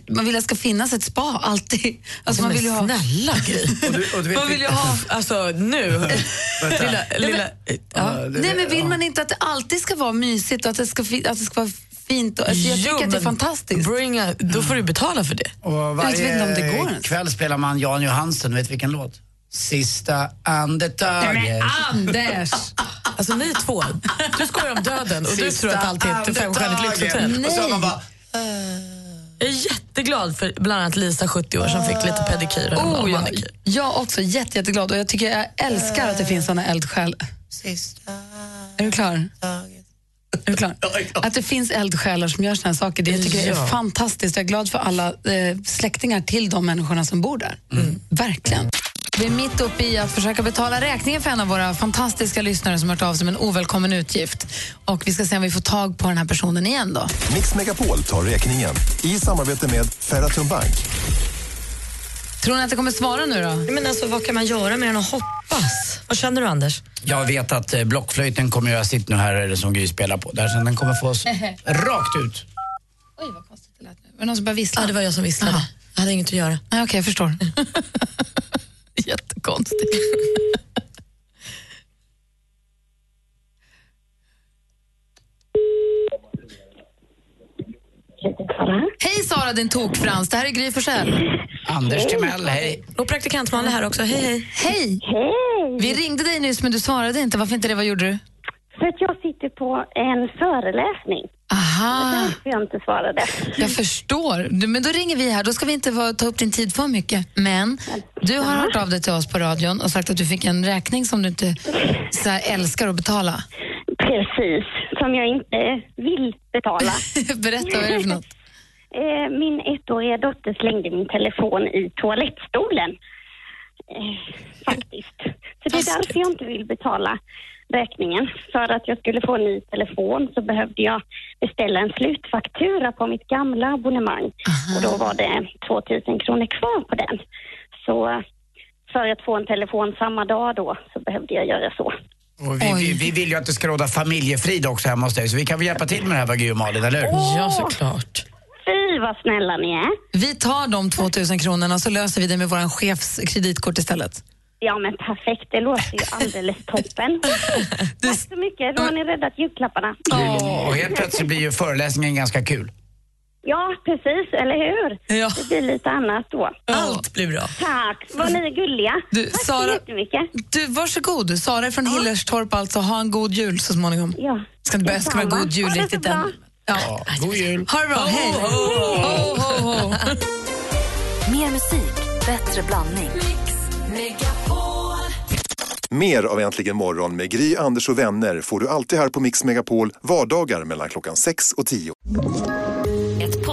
man vill att det ska finnas ett spa alltid. Alltså man vill ju ha...
snälla Gry. Man vill ju ha, alltså nu, lilla, lilla, ja.
Nej men vill man inte att det alltid ska vara mysigt och att det ska, att det ska vara fint? Och, alltså, jag tycker
Jo,
att det är fantastiskt.
Bring a, då får du betala för det.
Och
Jag vet inte om det går
varje
ens.
kväll spelar man Jan Johansen, vet vilken låt? Sista andetaget.
Men Anders!
Alltså ni två, du skojar om döden och du
Sista
tror att allt är ett femstjärnigt lyxhotell.
Och så har man bara,
Jag är jätteglad för bland annat Lisa, 70 år, som fick lite pedikyr och
Oh, ja. Jag också jätte, jätteglad och jag tycker jag älskar att det finns såna eldsjälar. Är du klar? Är du klar? Att det finns eldsjälar som gör såna här saker, det jag tycker jag är fantastiskt. Jag är glad för alla eh, släktingar till de människorna som bor där. Mm. Verkligen. Vi är mitt uppe i att försöka betala räkningen för en av våra fantastiska lyssnare som har hört av sig med en ovälkommen utgift. Och vi ska se om vi får tag på den här personen igen då.
Mix Megapol tar räkningen i samarbete med Ferratum Bank.
Tror ni att det kommer svara nu då?
Men alltså, vad kan man göra mer än att hoppas? Vad känner du Anders?
jag vet att eh, blockflöjten kommer göra sitt nu här som Gry spelar på. Där, så den kommer få oss rakt ut.
Oj, vad konstigt det lät nu. Var det någon som började vissla?
Ja, det var jag som visslade. Jag hade inget att göra.
Nej, Okej, jag förstår. Jättekonstigt. Hej Sara, din tokfrans. Det här är Gry Forssell.
Anders Timell, hej.
Och praktikant Malin här också. Hej, hej.
Hej!
Hej!
Vi ringde dig nyss men du svarade inte. Varför inte det? Vad gjorde du?
För att jag sitter på en föreläsning.
Aha,
Därför jag inte svarade.
jag förstår. Du, Men då ringer vi här. Då ska vi inte vara- ta upp din tid för mycket. Men du har hört av dig till oss på radion och sagt att du fick en räkning som du inte så här, älskar att betala.
Precis, som jag inte vill betala.
Berätta, vad är det för något?
Eh, Min ettåriga dotter slängde min telefon i toalettstolen. Eh, faktiskt. Så det är därför jag inte vill betala räkningen. För att jag skulle få en ny telefon så behövde jag beställa en slutfaktura på mitt gamla abonnemang. Och då var det 2000 kronor kvar på den. Så för att få en telefon samma dag då så behövde jag göra så.
Och vi, vi, vi vill ju att det ska råda familjefrid också hemma hos dig, så vi kan väl hjälpa till med det här Wagyu Malin, eller hur?
Ja, såklart.
Fy vad snälla ni är.
Vi tar de 2000 kronorna så löser vi det med vår chefs kreditkort istället.
Ja men perfekt, det låter ju alldeles toppen. Tack så mycket, då har ni räddat julklapparna.
Och helt plötsligt blir ju föreläsningen ganska kul.
Ja, precis, eller hur? Det blir lite annat då.
Allt blir bra.
Tack, vad ni är gulliga.
Du,
Tack
Sara-
så jättemycket.
Du, varsågod. Sara är från Hillerstorp alltså. Ha en god jul så småningom.
Ja.
Ska inte börja
Detsamma.
god jul
Ha
riktigt än. Ja.
God jul.
Ha det bra. Hej. Ho, ho, ho.
Mer musik, bättre blandning.
Mer av Äntligen morgon med Gry, Anders och vänner får du alltid här på Mix Megapol vardagar mellan klockan 6 och 10.